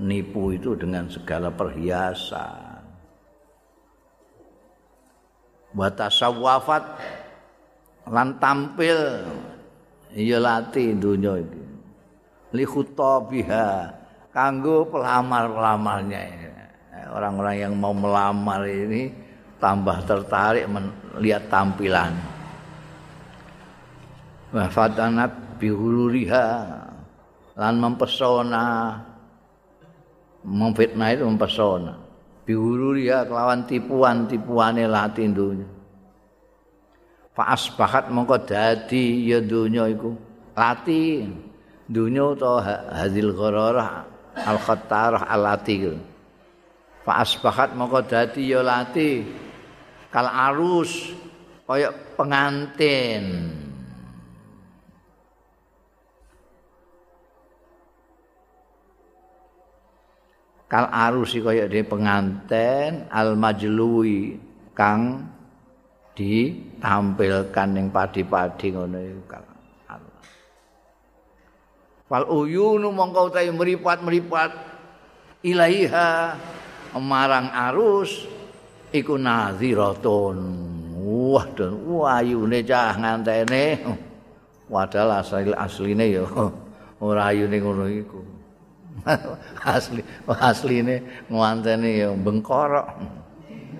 nipu itu dengan segala perhiasan. Batasa wafat lan tampil iya lati dunia iki. Li khutabiha kanggo pelamar-pelamarnya orang-orang yang mau melamar ini tambah tertarik melihat tampilan. Wafatanat bihuluriha lan mempesona memfitnah itu mempesona bihuluriha kelawan tipuan-tipuane latin dunya. Fa asbahat mongko dadi ya dunya iku. Lati dunya utawa hadil ghararah al khattarah al lati fa asbahat moko dadi ya lati. Kal arus kaya pengantin kal arus kaya de penganten al majlui kang ditampilkan ning padi-padi ngono Fal uyunu mongko utahe mripat-mripat ilaiha marang arus iku naziratun. Wah dan wayune cah ngantene. Padahal asli asline ya ora ayune ngono iku asli asline ngantene ya bengkorok.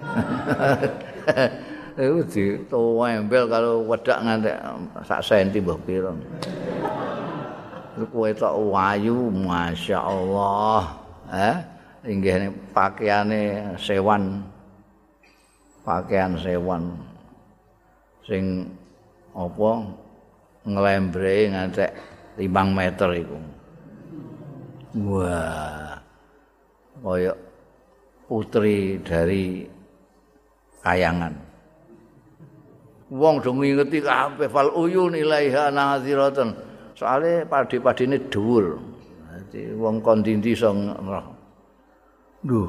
Iku di tuwembel kalau wedak ngantek sak senti mbah pira. Kowe tok wayu masyaallah. Eh inggih pakaiane sewan. Pakaian sewan. Sing apa nglembre ngantek 5 meter iku wah kaya putri dari kayangan wong do ngingeti kabeh fal uyun ilaiha naziratun soalnya padi-padine dhuwur dadi wong kon dindi iso Duh.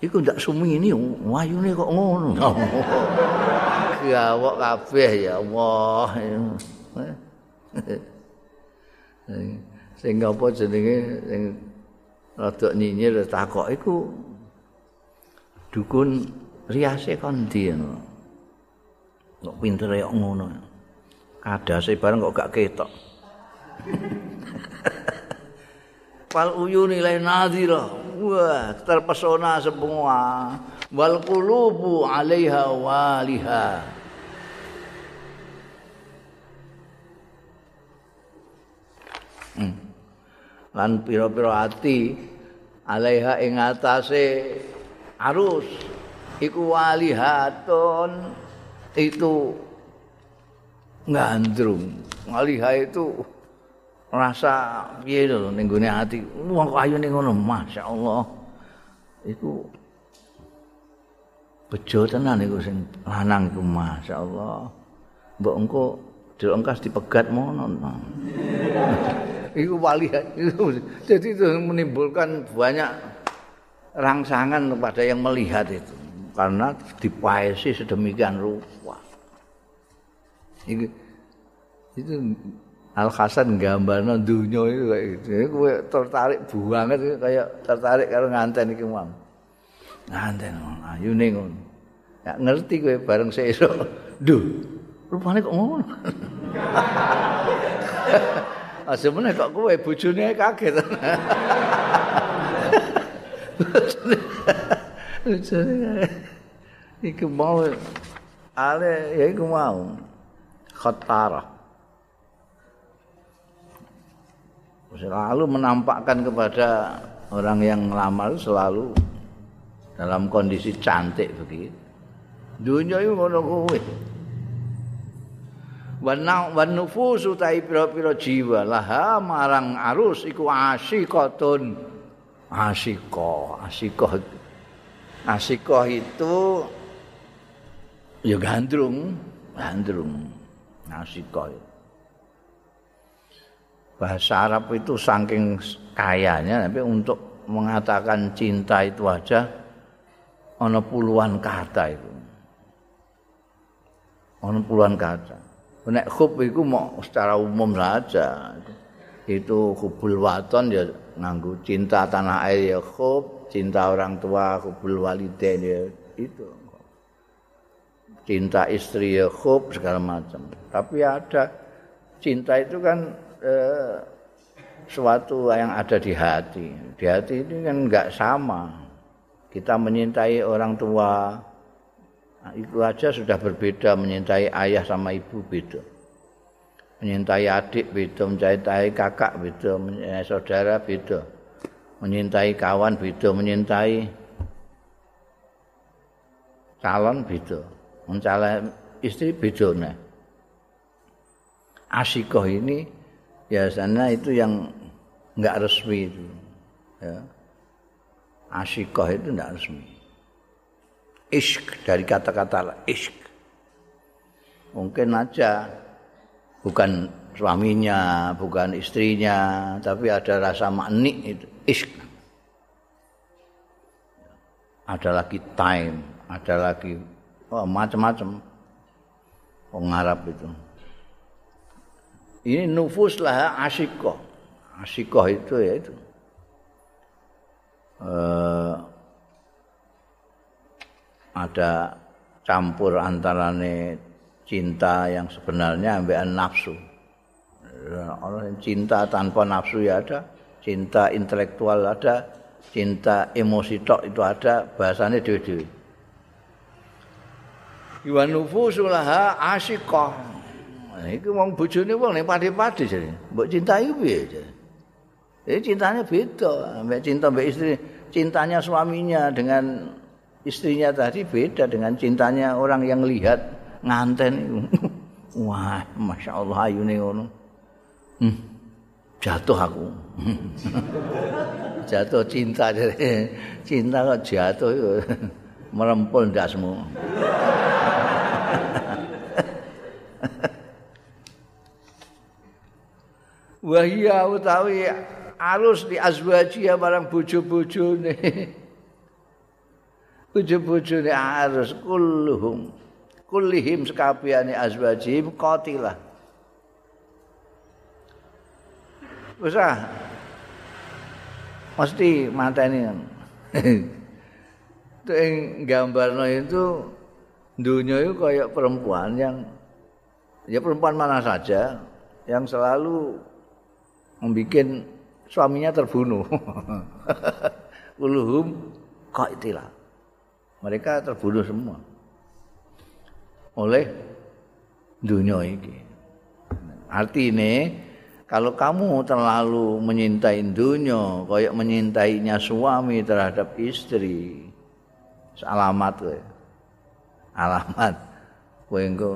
Iku ndak sumini wayune kok ngono. Gawok kabeh ya Allah. Sing apa jenenge sing rada nyinyir takok iku dukun riase kon ndi Kok pintere kok ngono. Kadase bareng kok gak ketok. Fal uyuni lain nadhira. Wah, terpesona semua. Wal qulubu 'alaiha waliha. Lan pira-pira ati alaiha ing atase arus. Iku walihatun itu ngandrung. Waliha itu rasa piye lho ning gone ati. Wong ayune ngono? Masyaallah. Iku bejo tenan iku sing lanang iku masyaallah. Mbok engko delok engkas dipegat mono iku waliha jadi itu menimbulkan banyak rangsangan kepada yang melihat itu karena dipaesi sedemikian rupa. Itu, itu Al Hasan gambarno dunia itu kayak gitu. Kowe tertarik banget kayak tertarik karo nganten iki mau. Nganten ayune ngono. Ya ngerti kowe bareng sesuk. Duh, rupane kok ngono. Asemene kok kowe bojone kaget. iku mau. Ale ya iku mau. Khatara selalu menampakkan kepada orang yang lama selalu dalam kondisi cantik begitu. Dunia itu ngono kuwi wan nufusu tai pira-pira jiwa laha marang arus iku asyikatun asyikah asyikah Asikoh itu ya gandrung, gandrung. Asikoh. Bahasa Arab itu saking kayanya tapi untuk mengatakan cinta itu aja ana puluhan kata itu. Ana puluhan kata. Nek khub itu mau secara umum saja. Itu hubul waton ya nganggu cinta tanah air ya khub, cinta orang tua hubul walidain ya itu. Cinta istri ya hub segala macam. Tapi ada cinta itu kan eh, suatu yang ada di hati. Di hati ini kan nggak sama. Kita menyintai orang tua nah, itu aja sudah berbeda menyintai ayah sama ibu beda. Menyintai adik beda menyintai kakak beda menyintai saudara beda. Menyintai kawan beda menyintai calon beda. Mencalon istri beda nah. Asikoh ini biasanya itu yang enggak resmi itu ya. Asikoh itu enggak resmi ishq dari kata-kata ishq mungkin aja bukan suaminya, bukan istrinya, tapi ada rasa maknik itu, ishq. Ada lagi time, ada lagi oh, macam-macam pengarap itu. Ini nufus lah asyikoh. Asyikoh itu ya itu. Uh, ada campur antarane cinta yang sebenarnya ambil nafsu. orang cinta tanpa nafsu ya ada cinta intelektual ada cinta emosi tok itu ada bahasanya dewi-dewi Iwan nufusulaha asyikah Itu wong bojone wong ning padi-padi jadi. Mbok cintai piye jadi. Jadi cintanya beda, mbak cinta mbak istri, cintanya suaminya dengan istrinya tadi beda dengan cintanya orang yang lihat nganten Wah, masya Allah ayune ngono. hmm, jatuh aku. Jatuh cinta cinta kok jatuh merempul dasmu wahia utawi arus di azwaji barang bojo-bojo ne bojo-bojo ne arus kulluhum kullihim sekabiane azwaji qatilah Wis ah. Mesti mateni. Itu yang gambarnya itu dunia itu kayak perempuan yang ya perempuan mana saja yang selalu membuat suaminya terbunuh. Uluhum kok itulah. Mereka terbunuh semua. Oleh dunia ini. Arti kalau kamu terlalu menyintai dunia kayak menyintainya suami terhadap istri alamat kowe. Alamat. Kowe engko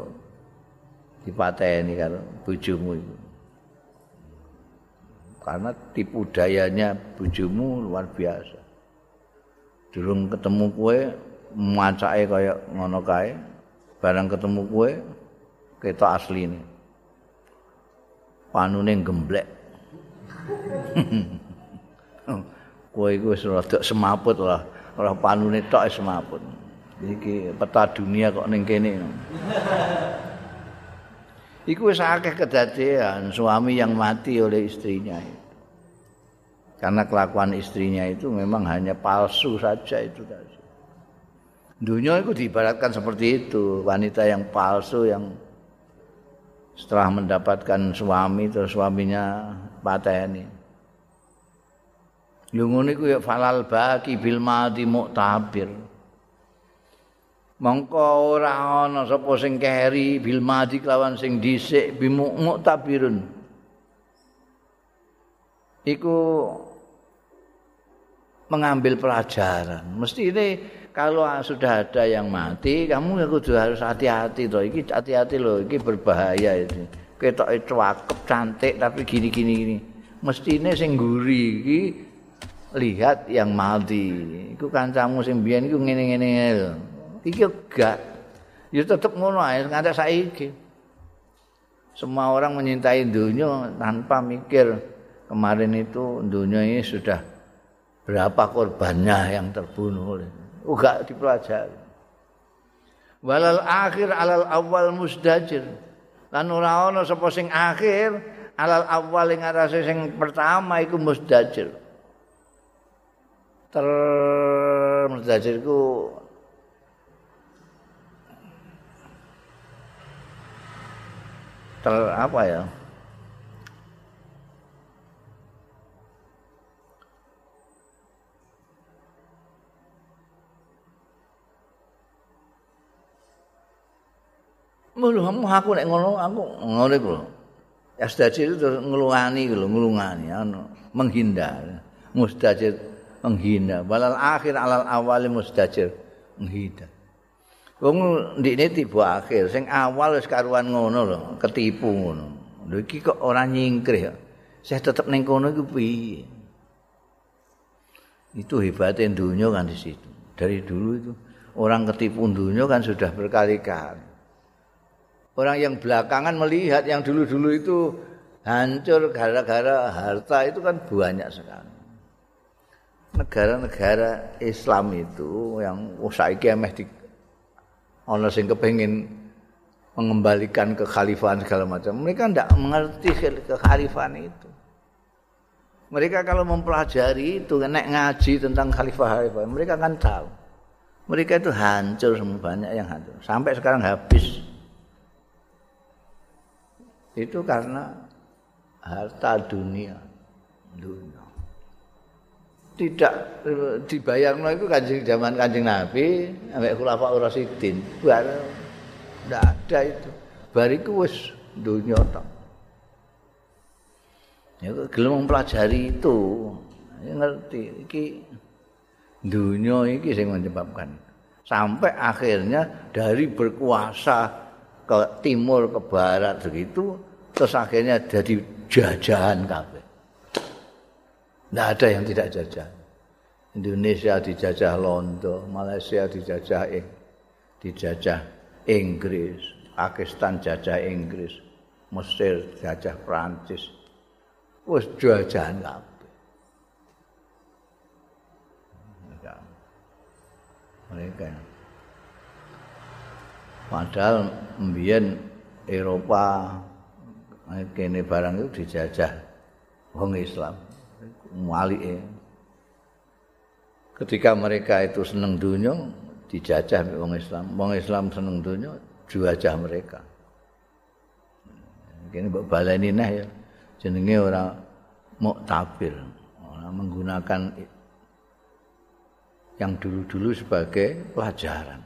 dipateni karo bojomu itu karena tipu dayanya bojomu luar biasa. Durung ketemu kowe macake kaya ngono kae barang ketemu kowe ketok asline. Panune gemblek kowe iku wis rada semaput lah. Ora panune tok semaput. Iki peta dunia kok ning kene. Iku wis akeh kedadean suami yang mati oleh istrinya itu. Karena kelakuan istrinya itu memang hanya palsu saja itu tadi. Dunia itu diibaratkan seperti itu, wanita yang palsu yang setelah mendapatkan suami terus suaminya pateni. Lungun iku ya falal baki bil muktabir. mongko ora ana sapa sing keri bil kelawan sing dhisik bimuk tabirun iku mengambil pelajaran mesti ini kalau sudah ada yang mati kamu kudu harus hati-hati loh iki hati-hati loh iki berbahaya itu cakep cantik tapi gini-gini gini mesti ini sing guri iki lihat yang mati. Iku kancamu sing biyen iku ngene-ngene lho. Iki gak. Ya tetep ngono ae nganti saiki. Semua orang menyintai dunia tanpa mikir kemarin itu dunia ini sudah berapa korbannya yang terbunuh juga dipelajari. Walal akhir alal awal musdajir. Lan ora ana sapa sing akhir alal awal ing arase sing pertama iku musdajir. Ter musdajir ku ter apa ya Mulu aku nek ngono aku ngono iku. Ya sedajir itu ngeluani gitu, ngelungani, anu, menghindar. Mustajir menghindar. Balal akhir alal awali mustajir menghindar. Wong ndikne tiba akhir, sing awal wis karuan ngono lho, ketipu ngono. Lho iki kok ora nyingkrih ya. Saya tetep ning kono iku piye? Itu hebatnya dunia kan di situ. Dari dulu itu orang ketipu dunia kan sudah berkali-kali. Orang yang belakangan melihat yang dulu-dulu itu hancur gara-gara harta itu kan banyak sekali. Negara-negara Islam itu yang usaiki emeh di ana sing kepengin mengembalikan kekhalifahan segala macam. Mereka tidak mengerti kekhalifahan itu. Mereka kalau mempelajari itu, naik ngaji tentang khalifah-khalifah, mereka akan tahu. Mereka itu hancur semua banyak yang hancur. Sampai sekarang habis. Itu karena harta dunia. Dunia. tidak dibayar no itu kanjeng zaman kanjeng nabi sampai khulafa urasidin. Tidak ada itu. Bariku wis dunia tak ya gelem mempelajari itu. Ya, ngerti. Iki dunia iki sing menyebabkan. Sampai akhirnya dari berkuasa ke timur ke barat begitu terus akhirnya jadi jajahan kabeh Tidak ada yang tidak jajah. Indonesia dijajah Londo, Malaysia dijajah Ing, dijajah Inggris, Pakistan jajah Inggris, Mesir jajah Prancis. Wes jajahan kabeh. Mereka. Padahal mbiyen Eropa kene barang itu dijajah wong Islam. walike. Ketika mereka itu seneng dunia, dijajah wong Islam. Wong Islam seneng dunia, dijajah mereka. Ini mbok baleni neh ya. Jenenge ora muktabir. Ora menggunakan yang dulu-dulu sebagai pelajaran.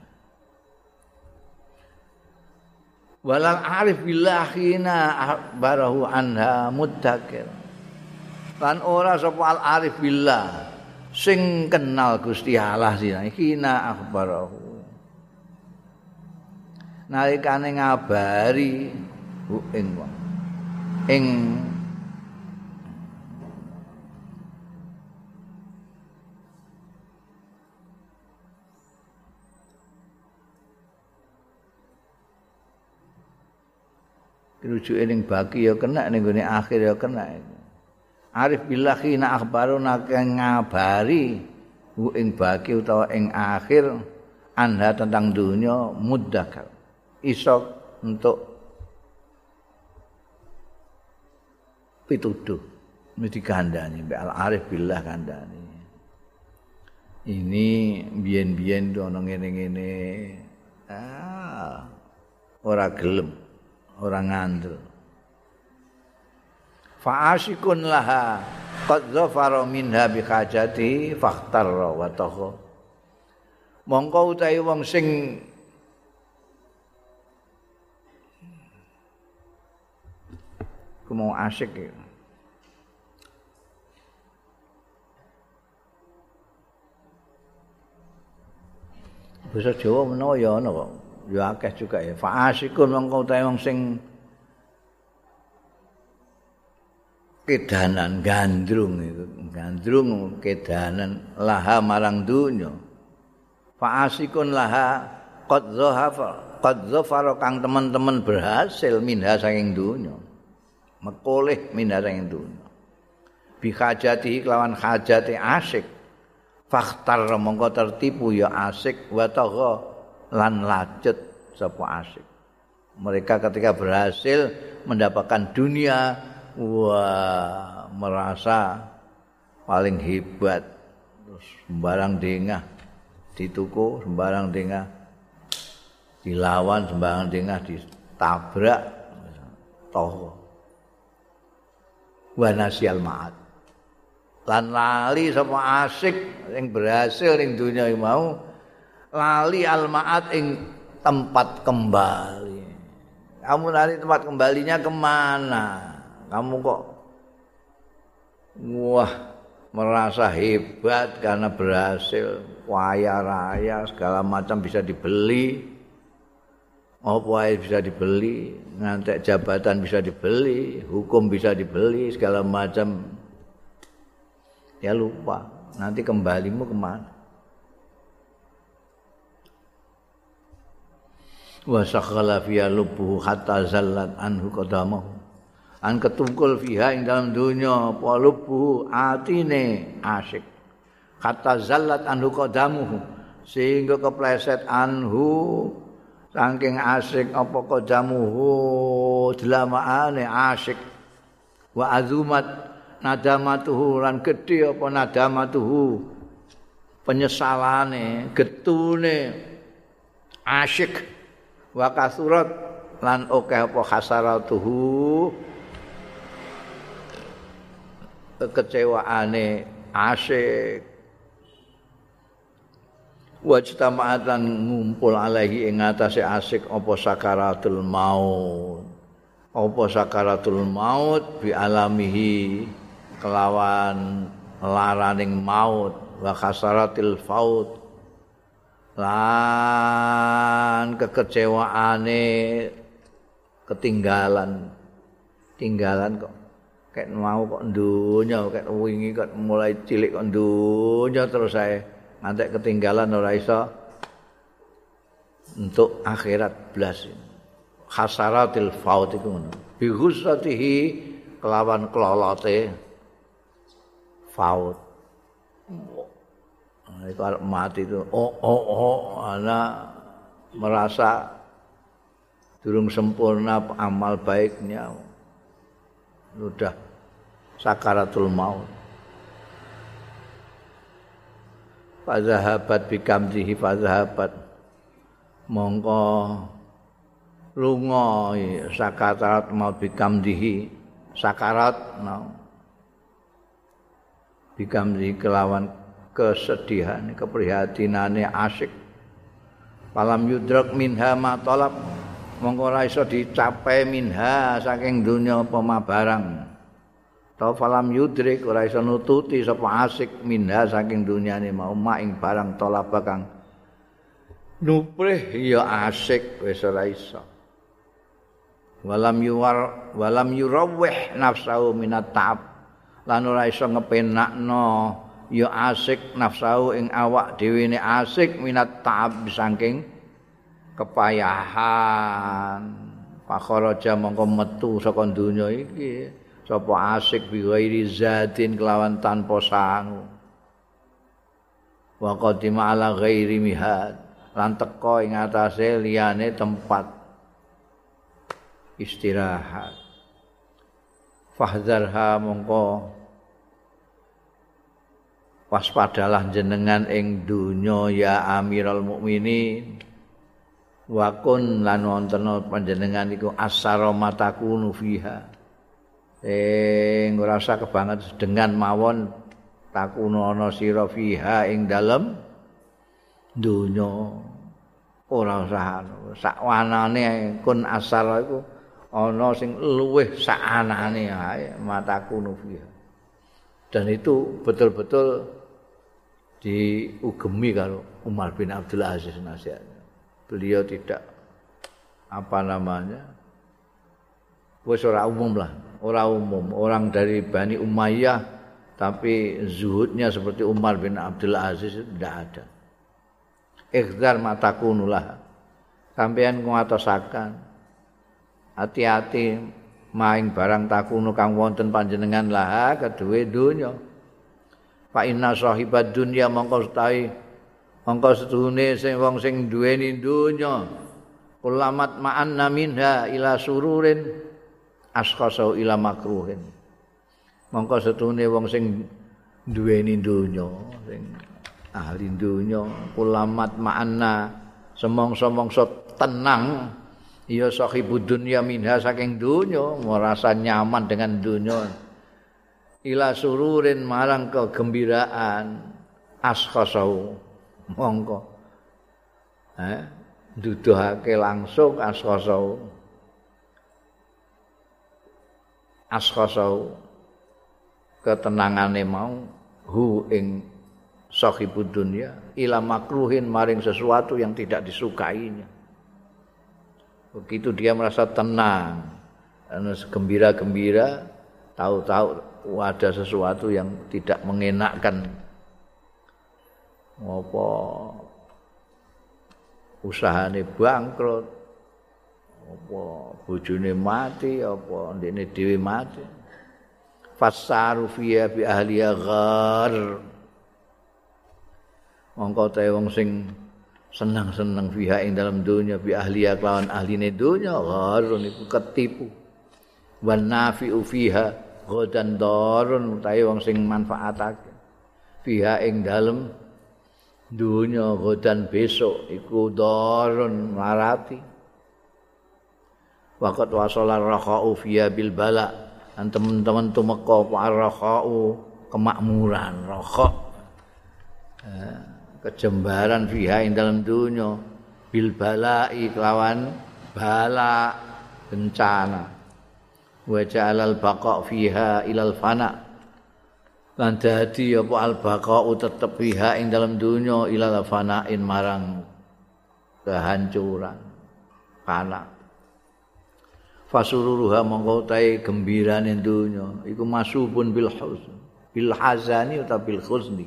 Walal arif billahina barahu anha muddakir. Lan ora sapa al arif billah sing kenal Gusti Allah sih kina akhbarahu nalikane ngabari ing ing rujuke ning baki ya kena ning gone akhir ya kena. Arif billahi na akhbaruna ngabari hu ing baki utawa ing akhir anda tentang dunia mudakar iso untuk pituduh. Mesti kandani al arif billah kandani ini biyen-biyen ono ngene-ngene. Ah ora gelem ora ngandel fa'asikun laha qad zafara minha bi hajati fakhtarra wa taha mongko utahe wong sing ku mau asik ya. Bahasa Jawa menawa ya ana kok. Ya akeh juga ya. Fa'asikun mongko utahe wong sing kedanan gandrung itu. Gandrung kedanan laha marang dunya. Fa'asikun laha qad zahafa qad zafara kang teman-teman berhasil minha saking dunya. Mekoleh minha saking dunya. Bi hajati kelawan hajati asik. Fakhtar mongko tertipu ya asik. Wa lan lacut sapa asik mereka ketika berhasil mendapatkan dunia wah merasa paling hebat. Terus sembarang dengah dituku sembarang dengah dilawan sembarang dengah ditabrak toh wa nasyal ma'at lan lali sama asik yang berhasil ning dunia mau lali al ma'at ing tempat kembali. Kamu lali tempat kembalinya ke mana? Kamu kok wah merasa hebat karena berhasil kaya raya segala macam bisa dibeli. Apa bisa dibeli ngantek jabatan bisa dibeli hukum bisa dibeli segala macam. Ya lupa nanti kembalimu ke mana wa sakhala fi lubuhu hatta zallat anhu qadamahu. An ketungkul fiha ing dalam dunya polubu atine asik. Kata zallat anhu qadamuhu. Sehingga kepleset anhu saking asik apa qadamuhu dilamaane asik. Wa azumat nadamatuhu lan gedhe apa nadamatuhu penyesalane getune asik wa kasurat lan akeh apa hasaratuhu kekecewaane asik wajtama'atan ngumpul alaihi ing atase asik apa sakaratul maut. Apa sakaratul maut? Bi alamihi kelawan laraning maut. Wa khasaratil faut lan kekecewaane ketinggalan. Tinggalan kok. Kayak mau kok dunya kayak wingi kok mulai cilik kok dunya terus saya nanti ketinggalan ora iso untuk akhirat blas. Khasaratil faut itu ngono. Bi ghusatihi kelawan kelolote faut itu mati itu oh oh oh anak merasa durung sempurna amal baiknya. Sudah sakaratul maut. Fazahabat bikamdihi fazahabat. Mongko lunga sakarat maut bikamdihi sakarat no. bikamdihi kelawan kesedihan keprihatinane asik. Palam yudrak minha ma talab mongko ora iso dicapai minha saking dunya apa barang. Ta falam yudrik ora iso nututi sapa asik minha saking dunyane mau ing barang tolaba kang nuprih ya asik wis ora iso. Walam yuwar walam yurawih nafsu minat ta'ab lan ora iso ngepenakno ya asik nafsu ing awak dhewe ne asik minat ta'ab saking kepayahan. Pakharaja mongko metu saka donya iki sapa asik bi ghairi zatin kelawan tanpa sangu. Wa qadima ala ghairi mihad lan teka ing atase liyane tempat istirahat. Fahdharha mongko waspadalah jenengan ing dunya ya amiral mukminin. Wa kun lan wonten panjenengan iku asara mataku fiha. Ora usah kebanget dengan mawon takuno ana sira fiha ing dalem donya ora usah sakwanane kun asal iku ana sing luweh sakanane ae mataku fiha. Dan itu betul-betul diugemi kalau Umar bin Abdul Aziz nasihatnya beliau tidak apa namanya wis ora umum lah orang umum, orang dari Bani Umayyah tapi zuhudnya seperti Umar bin Abdul Aziz tidak ada. Ikhtar mataku nulah. Sampean nguatosakan. Hati-hati main barang takunu kang wonten panjenengan lah kedua dunya. Fa inna sahibat dunya mongko stai mongko setuhune sing wong sing duweni dunya. Ulamat ma'anna minha ila sururin asqasa ila makruhin. Mongko setune wong sing duweni donya sing ahli donya ulamat ma'anna semong-semongso tenang ya sahibud dunya minha saking donya merasa nyaman dengan donya ila sururin marang kegembiraan. Asqasau mongko. Eh duduhake langsung asqasau askhasau ketenangane mau hu ing sahibud dunya ila makruhin maring sesuatu yang tidak disukainya. Begitu dia merasa tenang. Gembira-gembira tahu-tahu ada sesuatu yang tidak mengenakkan. Apa? Usahane bangkrut. Apa? Bojone mati apa? Ndekne dhewe mati. Fasaru fiya bi ahli ghar mongko ta wong sing senang-senang fiha ing dalam dunia bi ahli kelawan ahline dunya ghar niku ketipu. Wan nafi'u fiha godan darun utahe wong sing manfaatake. Fiha ing dalem dunya godan besok iku darun marati waqat wasala rakhau fiya bil bala. Dan teman-teman tumeka rakhau kemakmuran rakha eh, kejembaran fiha ing dalam dunya. Bil balai kelawan bala bencana wa ja'alal baqa fiha ilal fana. Lan dadi apa al baqa tetep fiha ing dalam dunya ilal fana'in marang kehancuran fana. Fasururuha mongko tae gembirane donya iku masubun bil huzn bil hazani utawa bil khuzni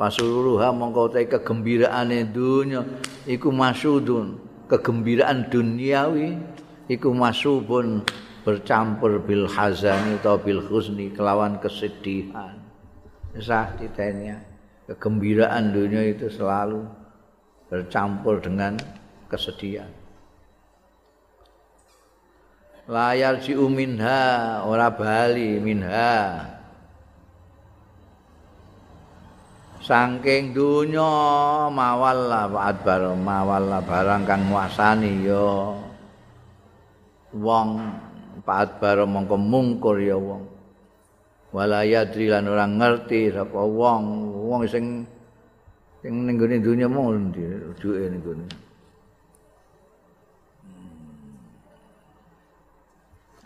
fasururuha mongko tae kegembiraane donya iku masudun kegembiraan duniawi. Iku masubun bercampur bil hazani utawa bil khuzni kelawan kesedihan. Sah ditanya kegembiraan dunia itu selalu bercampur dengan kesedihan. Layar si minha ora bali minha. Saking dunya mawal la adbar mawal barang kang nguasani ya. Wong paat bar mongko mungkur ya wong. Wala yadri lan ora ngerti sapa wong. Wong sing sing ning gone dunya mung ndi rujuke ning gone.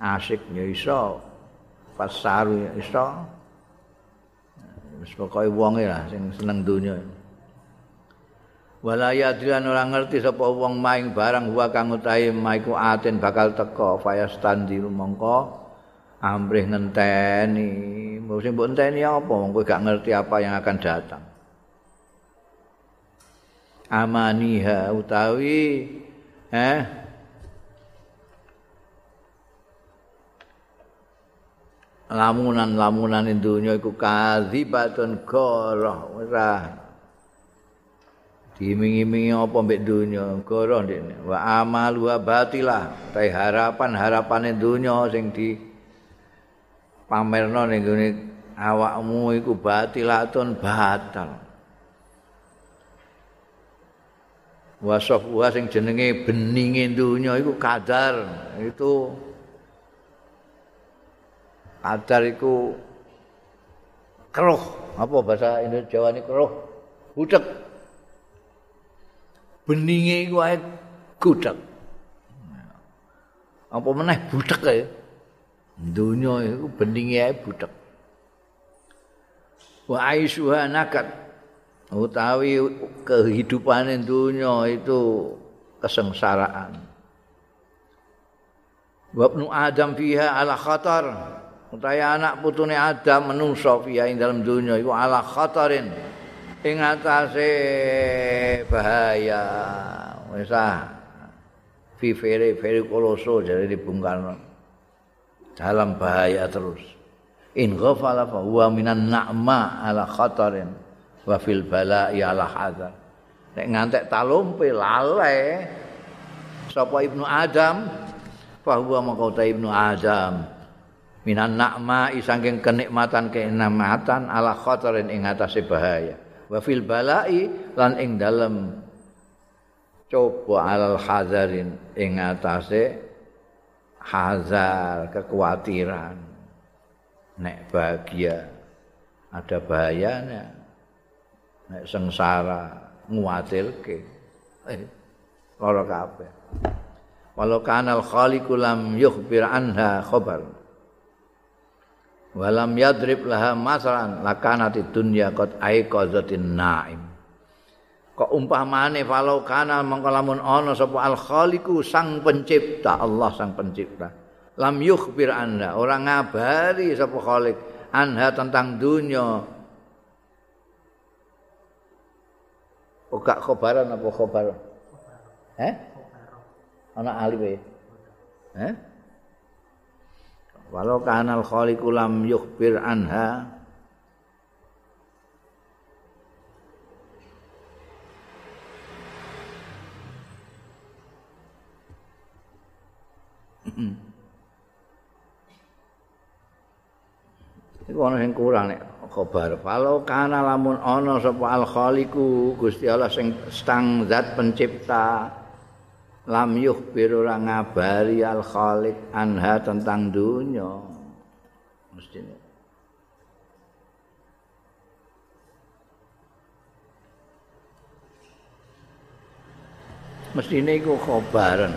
Asik ya iso pasaru ya iso. Wis pokoke wonge lah sing seneng donya wala yadrian ora ngerti sapa wong maing barang wa kang utahe maiku aten bakal teko fayastandi mongko amrih ngenteni. Mesti mbok enteni apa? Wong kowe gak ngerti apa yang akan datang. Amaniha utawi eh? Lamunan-lamunan dunya iku kadzibatun goroh ora dimingi-mingi apa mbek dunya goroh ndekne wa amalu batilah ta harapan-harapane dunya sing di pamerno ning gone awakmu iku batilatun batal wa sing jenenge beninge dunya iku kadar itu Adar iku keruh. Apa bahasa Indonesia Jawa ini keruh? Budek. Beninge iku ae gudeg. Apa meneh budek ya? Dunya iku beninge ae budek. Wa aisuha nakat. Utawi kehidupan dunya itu kesengsaraan. Wabnu Adam fiha ala khatar. utawi anak putune Adam menungso fiya ing dalam dunya iku ala khatarin ing atase bahaya wis ah. Fi fere fere koloso jadi dibungkal dalam bahaya terus. In ghafala fa huwa minan na'ma ala khatarin wa fil bala'i ala hadar nek ngantek talumpe lale sapa ibnu adam? Fa huwa maqata ibnu adam. Minan nakma isangking kenikmatan kenikmatan ala khatarin ing atase bahaya wa fil balai lan ing dalem. Coba alal hazarin ing atase hazar kekhawatiran. Nek bahagia ada bahayanya. Nek sengsara nguatilke. Eh lara kabeh. Walau kanal khaliqu lam yukhbir anha khabar walam yadrib laha masalan lakanati dunya qad aiqazatin naim kok umpamane falau kana mongko lamun ana sapa al khaliqu sang pencipta Allah sang pencipta lam yukhbir anda ora ngabari sapa khaliq anha tentang dunya gak khobaran apa khobar? Eh? Ana alif Eh? Walau kanal khaliqu lam yukhbir anha Iku ana sing kurang nek khabar. Walau kana lamun ana sapa al khaliqu Gusti Allah sing stang zat pencipta lam yukhbir ora ngabari al khaliq anha tentang dunya. Mestine mestine iku khobaran.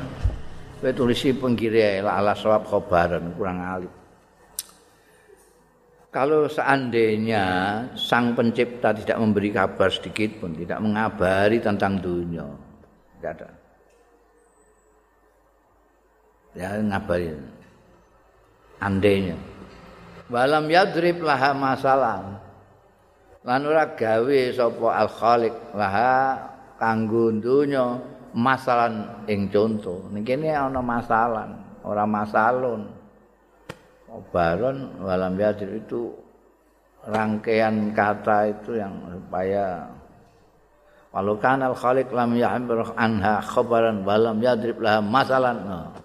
Kowe tulisi penggiri ala sawab khobaran kurang alim kalau seandainya sang pencipta tidak memberi kabar sedikit pun tidak mengabari tentang dunia tidak ada ya ngabari. Andainya. Walam yadrib laha masalah. Lan ora gawe sapa al khaliq laha kanggo donya masalah ing conto. Ning kene ana masalah ora masalun. Baron walam yadrib itu rangkaian kata itu yang supaya walau kanal khaliq lam ya'bir anha khabaran walam yadrib laha masalan. Nah.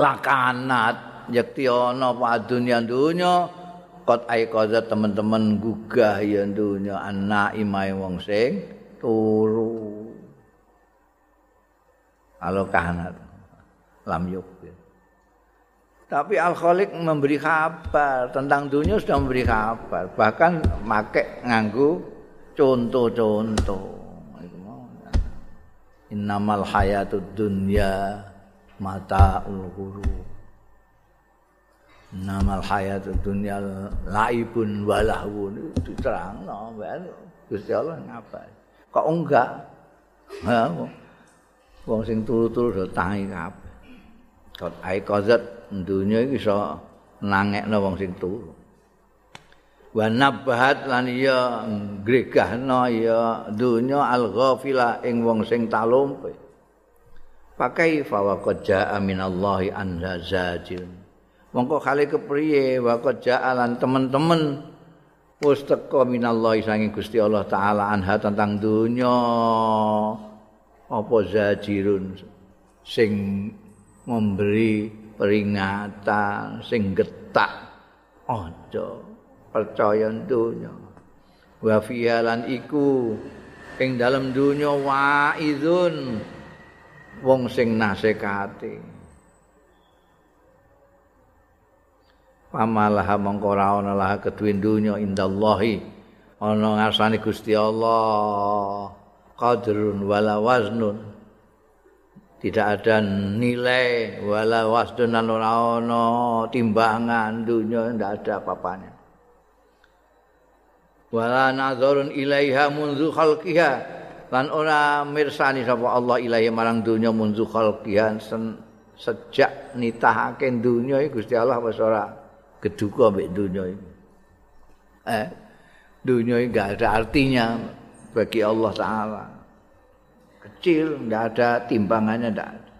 Lakanat yakti ana apa dunya dunya kot ai kaza teman-teman gugah ya dunya ana imai wong sing turu. Alo kanat. Lam yuk tapi al khaliq memberi kabar. Tentang dunia sudah memberi kabar. Bahkan make nganggu contoh-contoh. Innamal hayatud dunya mata ulguru namal hayat dunia laibun walahun itu terang no, Gusti Allah ngapa kok enggak? Wong sing turu-turu do tangi kabeh. Kok ai kozat dunya iki iso nangekno wong sing turu. Wa nabahat lan ya gregahno ya dunya al ghafila ing wong sing talumpe pakai fa qad jaa minallahi an zajil. Mongko kali kepriye wa qad jaa lan temen-temen wis teko minallahi sange Gusti Allah taala anha tentang dunya. Apa zajirun sing memberi peringatan sing getak. Aja percaya dunya. Wa fihalan iku ing dalam dunya waizun wong sing nasekati. Pamalah mongko ora ana lah keduwe donya indallahi ana ngarsane Gusti Allah. Qadrun wala waznun. Tidak ada nilai wala wasdun ora ana timbangan dunya ndak ada apa-apanya wala nazarun ilaiha munzu khalqiha lan ora mirsani sapa Allah ilahi marang donya munzu khalqihan sejak nitahake donya iki Gusti Allah wis ora geduka mbek donya iki. Eh donya iki enggak ada artinya bagi Allah taala. Kecil enggak ada timbangannya enggak ada.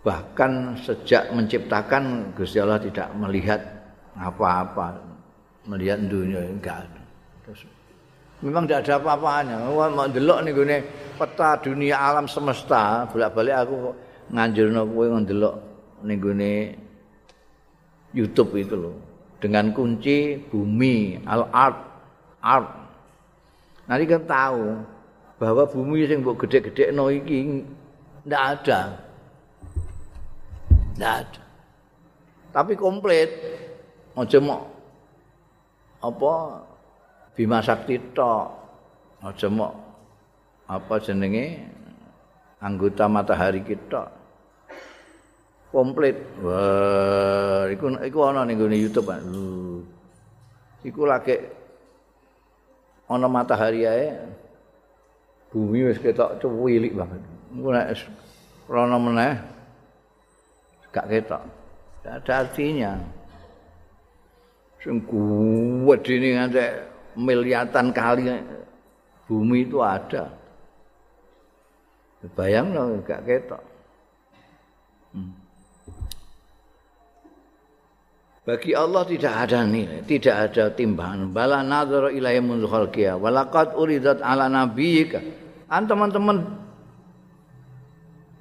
Bahkan sejak menciptakan Gusti Allah tidak melihat apa-apa melihat dunia enggak ada memang tidak ada apa-apanya. Mau delok nih gue peta dunia alam semesta, bolak-balik aku nganjurno kowe ndelok ning gone YouTube itu loh. Dengan kunci bumi, al-art, art. Nanti kan tahu bahwa bumi yang mbok gede-gede no iki ndak ada. Ndak ada. Tapi komplit. Mau apa Bima Sakti tok. Aja mok apa jenenge anggota matahari kita komplit. Wah, iku iku ana ning YouTube kan. Iku lagi ana matahari ae. Bumi wis ketok cuwilik banget. Iku nek rono meneh gak ketok. Gak ada artinya. Sing kuwat dene ngantek miliatan kali bumi itu ada. Bayang loh, gak ketok. Hmm. Bagi Allah tidak ada nilai, tidak ada timbangan. Bala nadhara ilahi mundu khalqiyah. Walaqad uridat ala nabiyyika. An teman-teman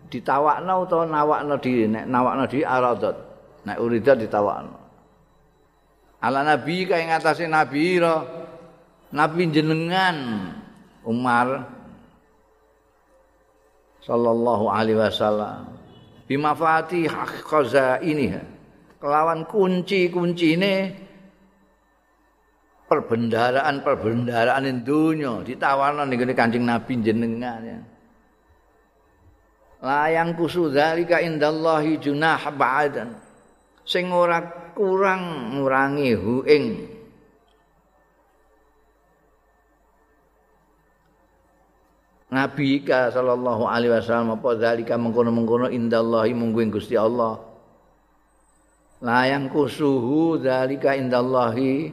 ditawakna utawa nawakna diri, nek nawakna diri aradat. Nek uridat ditawakna. Ala nabi ka ing atase nabi Nabi jenengan Umar sallallahu alaihi wasallam bimafati khaza ini kelawan kunci-kuncine perbendaraan-perbendaraan dunya ditawarno ning Kanjeng Nabi jenengan ya. Layang kusu dzalika indallahi junah ba'dan. Sing ora kurang ngurangi hu ing Nabi ka sallallahu alaihi wasallam apa zalika mengkono-mengkono indallahi munggu Gusti Allah. Layang kusuhu zalika indallahi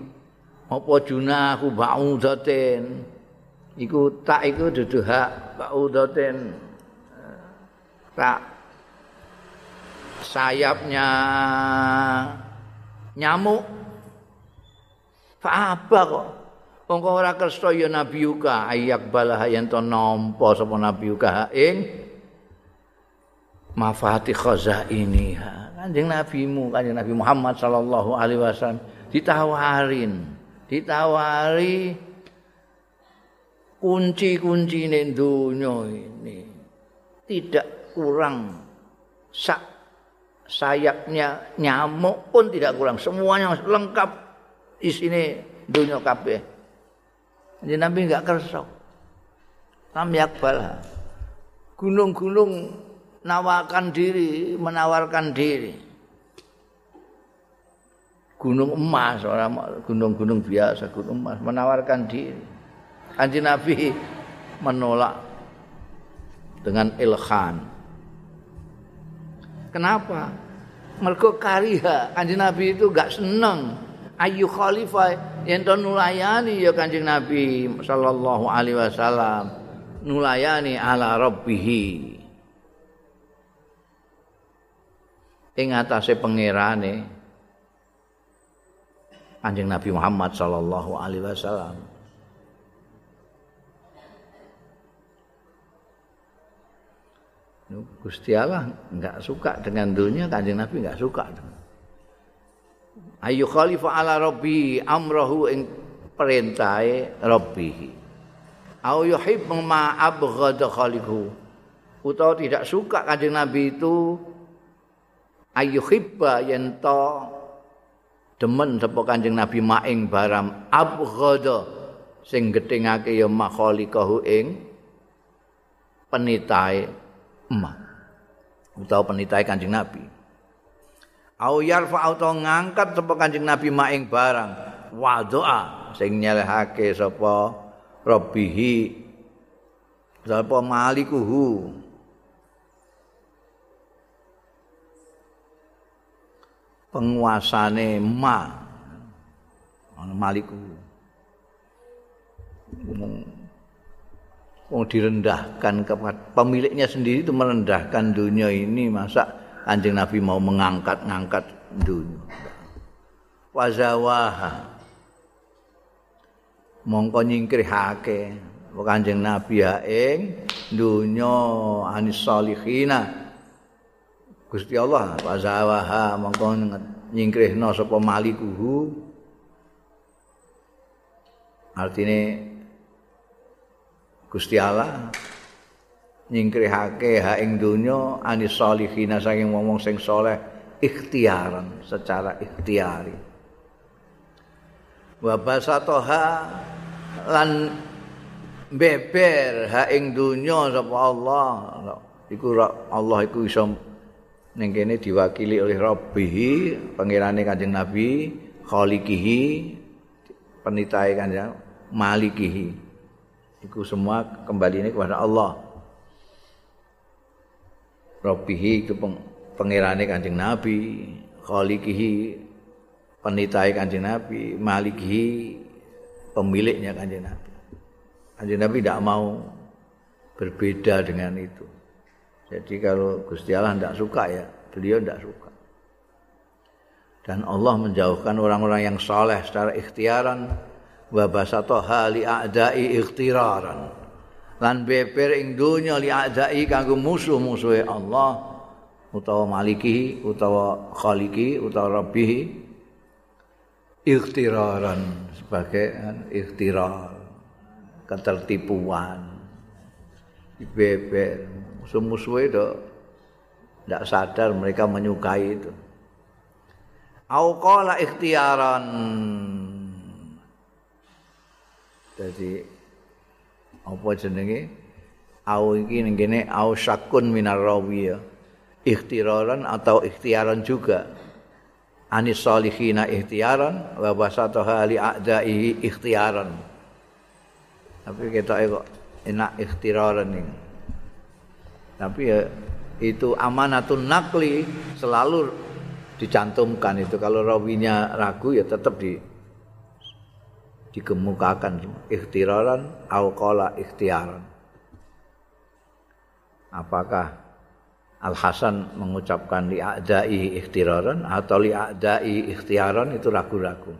apa junahu ba'udatin. Iku tak iku dudu hak ba'udatin. Tak sayapnya nyamuk. Apa kok? Mongko ora kersa ya nabi uka ayak balah yen to nampa sapa nabi uka ing mafati khazaini kanjeng nabimu kanjeng nabi Muhammad sallallahu alaihi wasallam. Ditawarin ditawari kunci-kunci donya ini. Tidak kurang sak sayapnya nyamuk pun tidak kurang. Semuanya lengkap di sini dunia kabeh Jadi Nabi enggak kerso. Lam yakbal. gunung-gunung nawarkan diri, menawarkan diri. Gunung emas, orang gunung-gunung biasa, gunung emas menawarkan diri. Kanjeng Nabi menolak dengan ilkhan. Kenapa? Mergo kariha Nabi itu gak seneng ayu khalifah yang to nulayani ya Kanjeng Nabi sallallahu alaihi wasallam. Nulayani ala rabbih ing atase pangerane Kanjeng Nabi Muhammad sallallahu alaihi wasallam. Gusti Allah enggak suka dengan dunia, Kanjeng Nabi enggak suka. Ayu khalifah ala rabbi amrahu ing perintahe rabbi. Au yuhib ma abghad khaliqu. Utawa tidak suka Kanjeng Nabi itu ayu hibba yen to demen sapa Kanjeng Nabi maing baram abghad sing gethingake ya makhaliqahu ing penitae emak utawa penitae Kanjeng Nabi au yarfa auto ngangkat sapa Kanjeng Nabi maing barang. Wa doa sing nyelehake sapa rabbihi sapa malikuhu. Penguasane ma. Maliku. Wong direndahkan kepada pemiliknya sendiri itu merendahkan dunia ini masa Kanjeng Nabi mau mengangkat-ngangkat dunia. Wazawaha. Mongko nyingkrihake Kanjeng Nabi ya ing dunya anis salihina. Gusti Allah wazawaha mongko nyingkrihna sapa malikuhu. Artinya Gusti Allah nyingkrihake ha ing donya anis salihina saking wong sing saleh ikhtiaran secara ikhtiari. Wa basatoha lan beber ha ing donya sapa Allah. Iku Allah iku iso ning kene diwakili oleh Rabbihi pangerane Kanjeng Nabi khaliqihi penitae Kanjeng malikihi. Iku semua kembali ini kepada Allah. Rabbihi itu pengirane kanjeng Nabi, khalikihi penitai kanjeng Nabi, malikihi pemiliknya kanjeng Nabi. Kanjeng Nabi tidak mau berbeda dengan itu. Jadi kalau Gusti Allah tidak suka ya, beliau tidak suka. Dan Allah menjauhkan orang-orang yang soleh secara ikhtiaran wa basata li a'dai ikhtiraran lan beber ing donya li a'dai kanggo musuh-musuhe Allah utawa maliki utawa khaliki utawa rabbi ikhtiraran sebagai ikhtirar ketertipuan. Beber musuh-musuhe itu tidak sadar mereka menyukai itu. Au qala ikhtiaran Jadi apa jenenge? Au iki ning kene au syakun minar rawi Ikhtiraran atau ikhtiaran juga. Anis salihina ikhtiaran wa basataha li a'daihi ikhtiaran. Tapi kita kok enak ikhtiraran ini. Tapi ya itu amanatun nakli selalu dicantumkan itu kalau rawinya ragu ya tetap di dikemukakan ikhtiraran au qala ikhtiaran. Apakah Al Hasan mengucapkan li a'dai ikhtiraran atau li a'dai ikhtiaran itu ragu-ragu?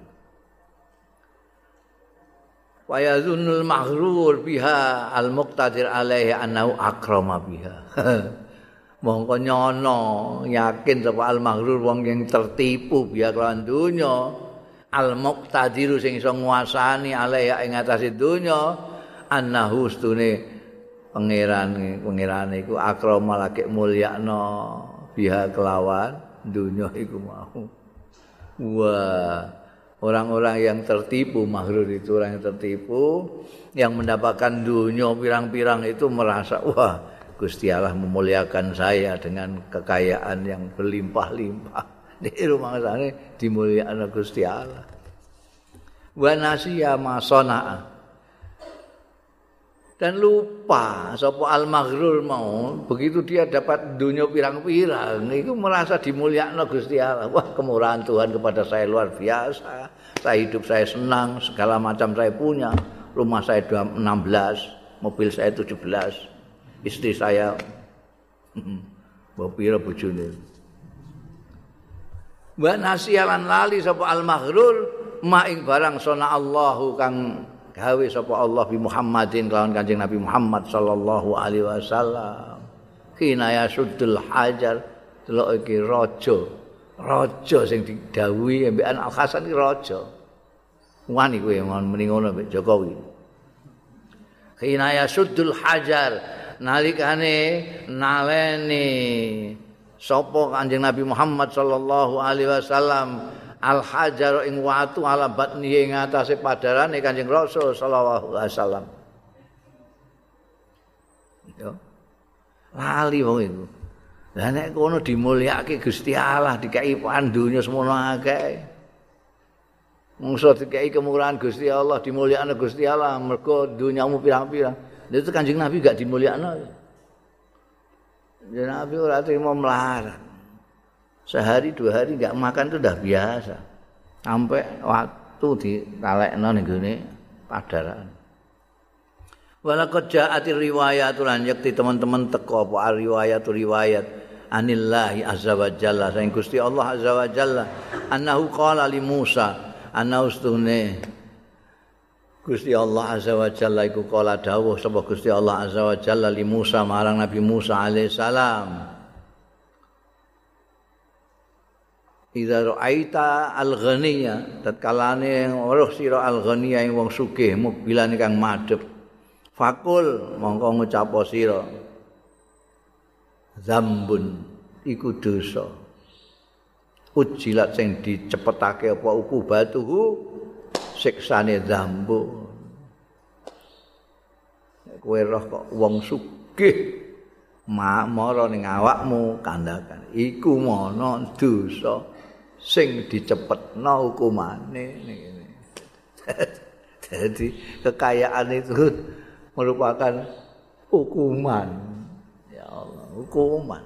Wa yazunnul maghrur biha al muqtadir alaihi annahu akrama biha. Mongko nyono yakin sapa al maghrur wong yang tertipu biya kelawan dunya al muqtadiru sing iso nguasani alaiha ing atase donya annahu stune pangeran pangeran iku akrama lagi mulyakno biha kelawan dunya iku mau wah orang-orang yang tertipu mahrur itu orang yang tertipu yang mendapatkan dunia pirang-pirang itu merasa wah Gusti Allah memuliakan saya dengan kekayaan yang berlimpah-limpah. Di rumah sana dimuliakan Gusti Allah. Wa nasiya masona. Dan lupa sapa al maghrur mau begitu dia dapat dunia pirang-pirang itu merasa dimuliakan Gusti Allah. Wah, kemurahan Tuhan kepada saya luar biasa. Saya hidup saya senang, segala macam saya punya. Rumah saya 16, mobil saya 17 istri saya mbok pira bojone wa nasialan lali sapa al maghrur ma ing barang sona Allahu kang gawe sapa Allah bi Muhammadin kelawan Kanjeng Nabi Muhammad sallallahu alaihi wasallam. Kina ya sudul hajar delok iki raja raja sing didhawuhi ambekan Al Hasan iki raja. Wani kowe muni ngono mbek Jokowi. Kina ya sudul hajar nalikane naleni sapa Kanjeng Nabi Muhammad sallallahu alaihi wasallam? Al hajar ing watu ala batni ing atase padarane Kanjeng Rasul sallallahu alaihi wasallam. Yo lali wong iku. Lah nek kono dimulyakake Gusti Allah dikai pandunya semono akeh. Mungso dikai kemurahan Gusti Allah dimulyakake Gusti Allah mergo dunyamu pirang-pirang. Itu kanjeng Nabi gak dimuliakan. Nabi ora terima melarang. Sehari dua hari gak makan itu udah biasa. Sampai waktu di talekno ning gone padaran. Walakad ja'ati riwayat lan yakti teman-teman teko apa riwayat riwayat anillahi azza wa jalla saing Gusti Allah azza wa jalla annahu qala li Musa anna ustune Gusti Allah Azza wa Jalla iku kala dawuh sapa Gusti Allah Azza wa Jalla li Musa marang Nabi Musa alaihi salam. Idza ra'aita al-ghaniya tatkalane weruh sira al-ghaniya ing wong sugih mobilan kang madhep. Fakul mongko ngucap sira. Zambun iku dosa. Ujilat sing dicepetake apa ukubatuhu siksane zambu kowe roh kok wong sugih mara ning awakmu kandakan iku mono dosa sing dicepetno hukumane ngene. Jadi kekayaan itu merupakan hukuman. Ya Allah hukuman.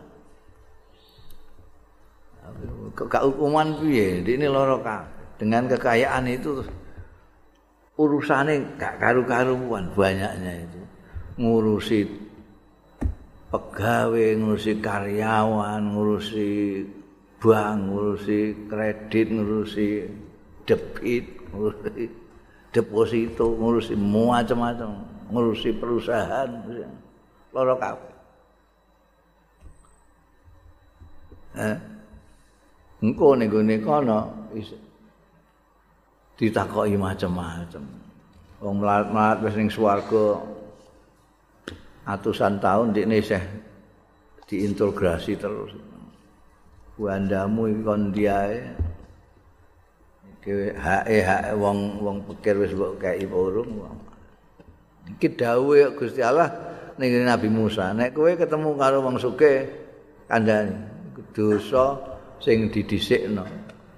Kekak hukuman piye? Ini loro Dengan kekayaan itu urusane gak karu-karuan banyaknya itu. Ngurusi pegawai ngurusi karyawan ngurusi bank ngurusi kredit ngurusi debit ngurusi deposito ngurusi macam-macam ngurusi perusahaan loro kabeh. Eh? Engko ning gone kono ditakoki macam-macam. Wong mlarat-mlarat wis ning swarga atusan tahun dikne isih diintegrasi terus. Wandamu iki kon diae. Iki hae hae wong wong pikir wis mbok kei urung. Iki dawuhe Gusti Allah ning Nabi Musa, nek kowe ketemu karo wong sugih kandhani dosa sing didhisikno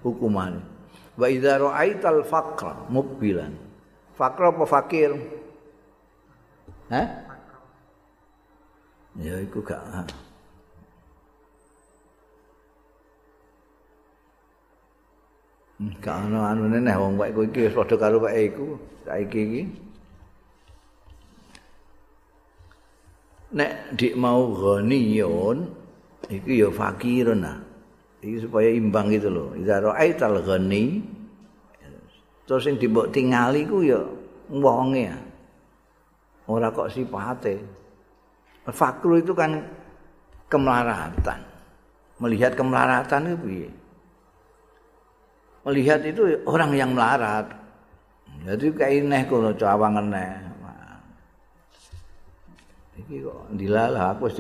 hukumane. Wa idza ra'aital faqra mukbilan faqra apa fakir Hah? Ya iku gak. Hmm, gak ana anune neh wong wae kowe iki wis padha karo wae iku saiki iki nek dik mau ghaniyun iki ya nah iki supaya imbang gitu loh. Idza ra'aital ghani terus sing dibok tingali ku ya wonge ora kok sifate fakru itu kan kemelaratan. Melihat kemelaratan itu piye? Melihat itu orang yang melarat. Jadi kayak neh kono cawang neh iki kok dilalah aku wis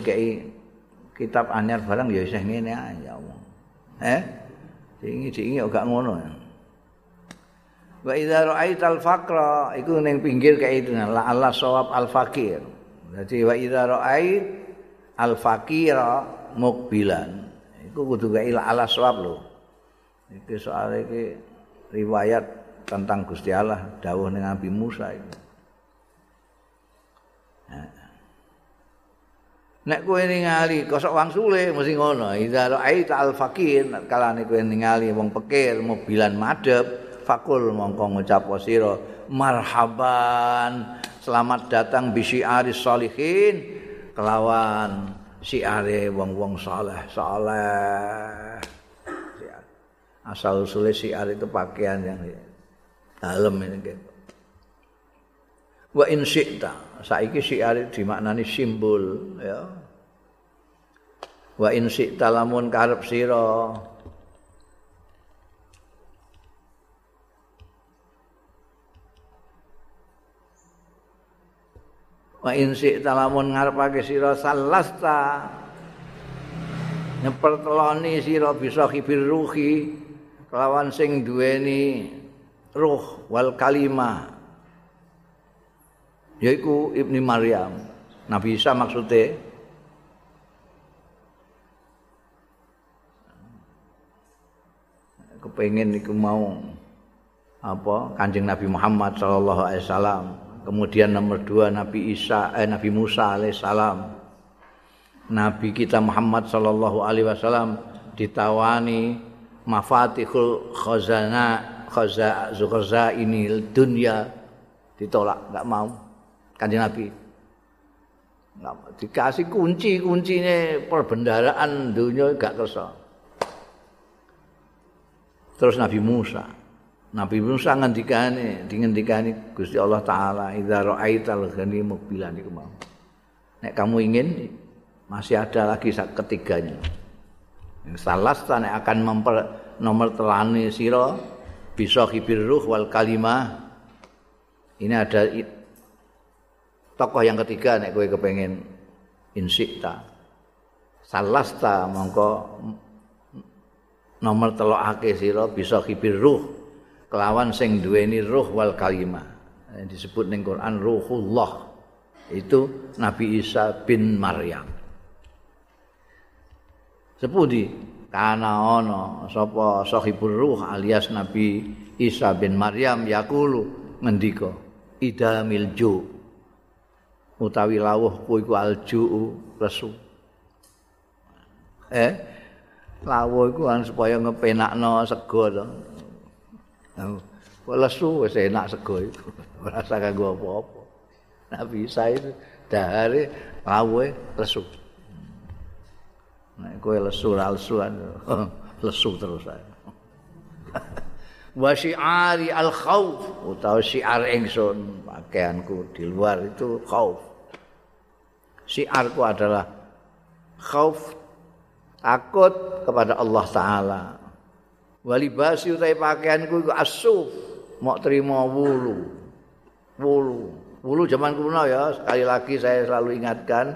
kitab anyar barang ya isih ae ya Allah Eh? Dingi dingi gak ngono. Wa idza ra'aital faqra iku ning pinggir kae itu la Allah sawab al faqir. Dadi wa idza ra'ait al fakira mukbilan iku kudu gawe ala swab lho iki soal iki riwayat tentang Gusti Allah dawuh ning Nabi Musa iki Nek kowe ningali kosok wangsule mesti ngono. Idza ra'aita al-fakir kalane kowe ningali wong pekir mobilan madhep fakul mongko ngucap sira marhaban selamat datang bisi aris solihin kelawan siare wong-wong saleh saleh. Asal usule siar itu pakaian yang dalam ini gitu. wa in syi'ta saiki syiar dimaknani simbol ya. Wa in syi'ta lamun karep sira. Wa in syi'ta lamun ngarepake sira salasta. Nyeperteloni sira bisa kibir ruhi kelawan sing duweni ruh wal kalimah yaiku Ibni Maryam. Nabi Isa maksudnya kepengen iku mau apa Kanjeng Nabi Muhammad sallallahu alaihi wasallam. Kemudian nomor dua Nabi Isa eh Nabi Musa alaihissalam. Nabi kita Muhammad sallallahu alaihi wasallam ditawani mafatihul khazana khaza ini dunia ditolak nggak mau kanjeng Nabi. dikasih kunci kuncinya perbendaraan dunia gak kersa. Terus Nabi Musa, Nabi Musa ngendikane, dingendikane Gusti Allah Taala, "Idza ra'aital ghani mukbilan iku mau." Nek kamu ingin masih ada lagi ketiganya. Salah nek akan memper nomor telani sira bisa hibir ruh wal kalimah. Ini ada tokoh yang ketiga nek kowe kepengin insikta salasta mongko nomor telokake sira bisa kibir ruh. Kelawan sing duweni ruh wal kalimah. Yang disebut ning Quran ruhullah. Itu Nabi Isa bin Maryam. Sepudi kana ana sapa sahibur ruh alias Nabi Isa bin Maryam yaqulu ngendika idamil ju utawi lawuh ku iku alju lesu. Eh? Lawuh iku kan supaya ngepenakno sego to. Kok lesu wis enak sego iku? Ora usah kanggo apa-apa. Nabi Isa itu dahare lawuh lesu. Nek kowe lesu ra lesu lesu terus ae wa syi'ari al khauf utawa syiar ingsun pakaianku di luar itu khauf syiarku adalah khauf takut kepada Allah taala. Walibasi utai pakaianku iku asuf mau terima wulu. Wulu. Wulu zaman kuno ya sekali lagi saya selalu ingatkan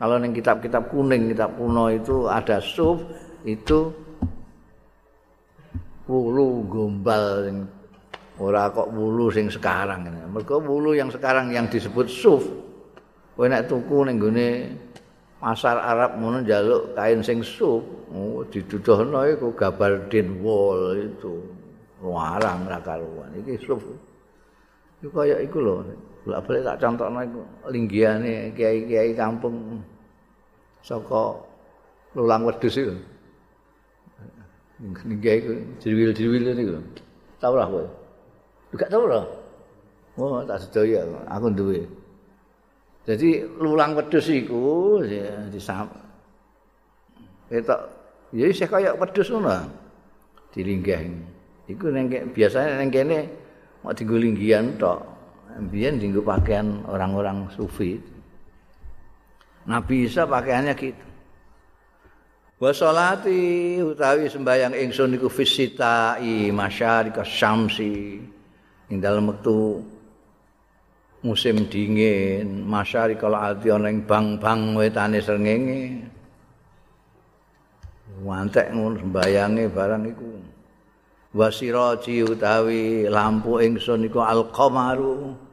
kalau ning kitab-kitab kuning kitab kuno itu ada suf itu wulu gombal ora kok wulu sing sekarang. Mergo wulu yang sekarang yang disebut suf kowe nek tuku ning gone pasar Arab ngono njaluk kain sing sup oh, diduduhno iku gabardin wol itu. Larang ra karuan. Iki sup iku kaya iku lho bolak balik tak contohno iku linggiane kiai-kiai kampung saka lulang wedhus iku linggiane iku jirwil-jirwil niku tau ora kowe juga tau ora oh tak sedaya aku duwe Jadi lulang wedhus iku ya disam. Ketok ya isih kaya wedhus ngono. Dilinggah. Iku ning biasane ning kene mau dienggo linggihan tok. Biyen dienggo pakaian orang-orang sufi. Nabi Isa pakaiannya gitu. Wa sholati utawi sembahyang ingsun iku fisita i masyariqas syamsi ing dalem wektu musim dingin, masyari kalau ati ana ing bang-bang wetane srengenge. Wantek ngono sembayange barang iku. Wasiraji utawi lampu ingsun iku al-qamaru.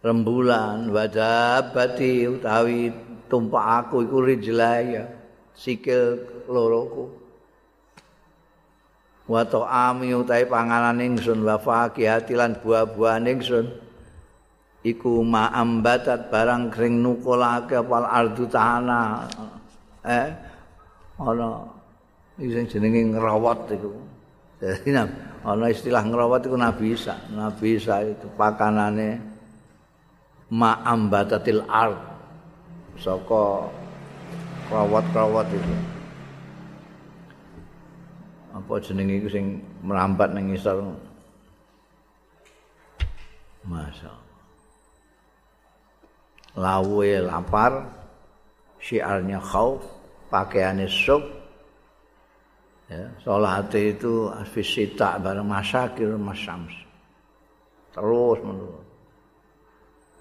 rembulan wadabati utawi tumpak aku iku rijlaya sikil loroku. Wa ta'ami utawi panganan ingsun wa faqihati lan buah-buahan ingsun. Iku ma'ambatat barang kering nukulake apal ardu tanah eh ana sing jenenge ngrawat iku. Dadi ana istilah ngrawat iku nabi Isa. Nabi Isa itu pakanane ma'ambatatil ard. Saka krawat-krawat itu. Apa jenenge iku sing merambat ning isor Masya lawe lapar syiarnya khauf pakaiannya sub. Ya salat itu fisita bareng masyakir masyams terus menurut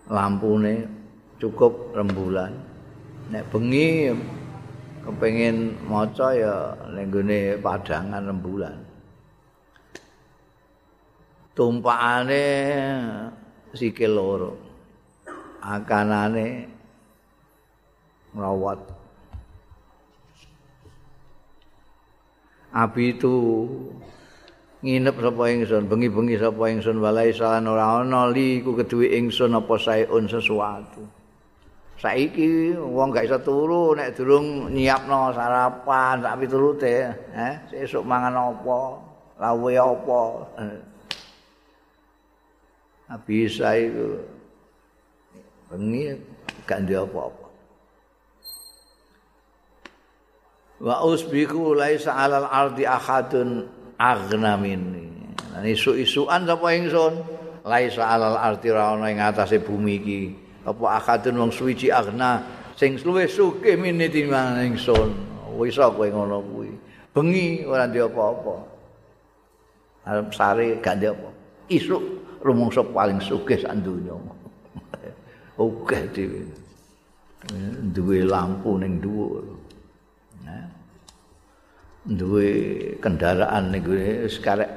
lampune cukup rembulan. Nek bengi kepengin maca ya ning padangan rembulan. Tumpakane sikil loro akanane ngrawat. Abi itu nginep sapa ingsun bengi-bengi sapa ingsun walai salan ora ana li ku keduwe ingsun apa saeun sesuatu saiki wong gak iso turu nek durung nyiapno sarapan sak piturute eh sesuk mangan apa lawe apa. Abi saya itu bengi gak ndek apa-apa. Wa usbiku laisa alal ardi ahadun aghna minni. Lan isu-isuan sapa ingsun? Laisa alal ardi ra ana ing atase bumi iki apa ahadun wong suwiji aghna sing luwih sugih minni timbang ingsun wis kowe ngono kuwi bengi ora ndek apa-apa arep sare gak ndek apa isuk rumangsa paling sugih sak donya akeh dhewe. Duwe lampu ning dhuwur. Duwe kendaraan ning karek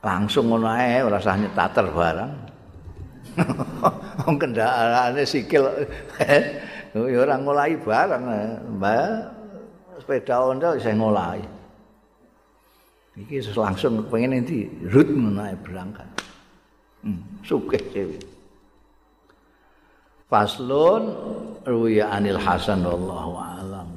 langsung ngono ae ora usah nyetater barang. Wong kendaraane sikil ya ora ngolahi barang. Mbak sepeda onda wis ngolahi. Iki langsung pengen nanti rut menaik berangkat. Hmm, sukeh cewek. Faslun ruya anil Hasan wallahu a'lam.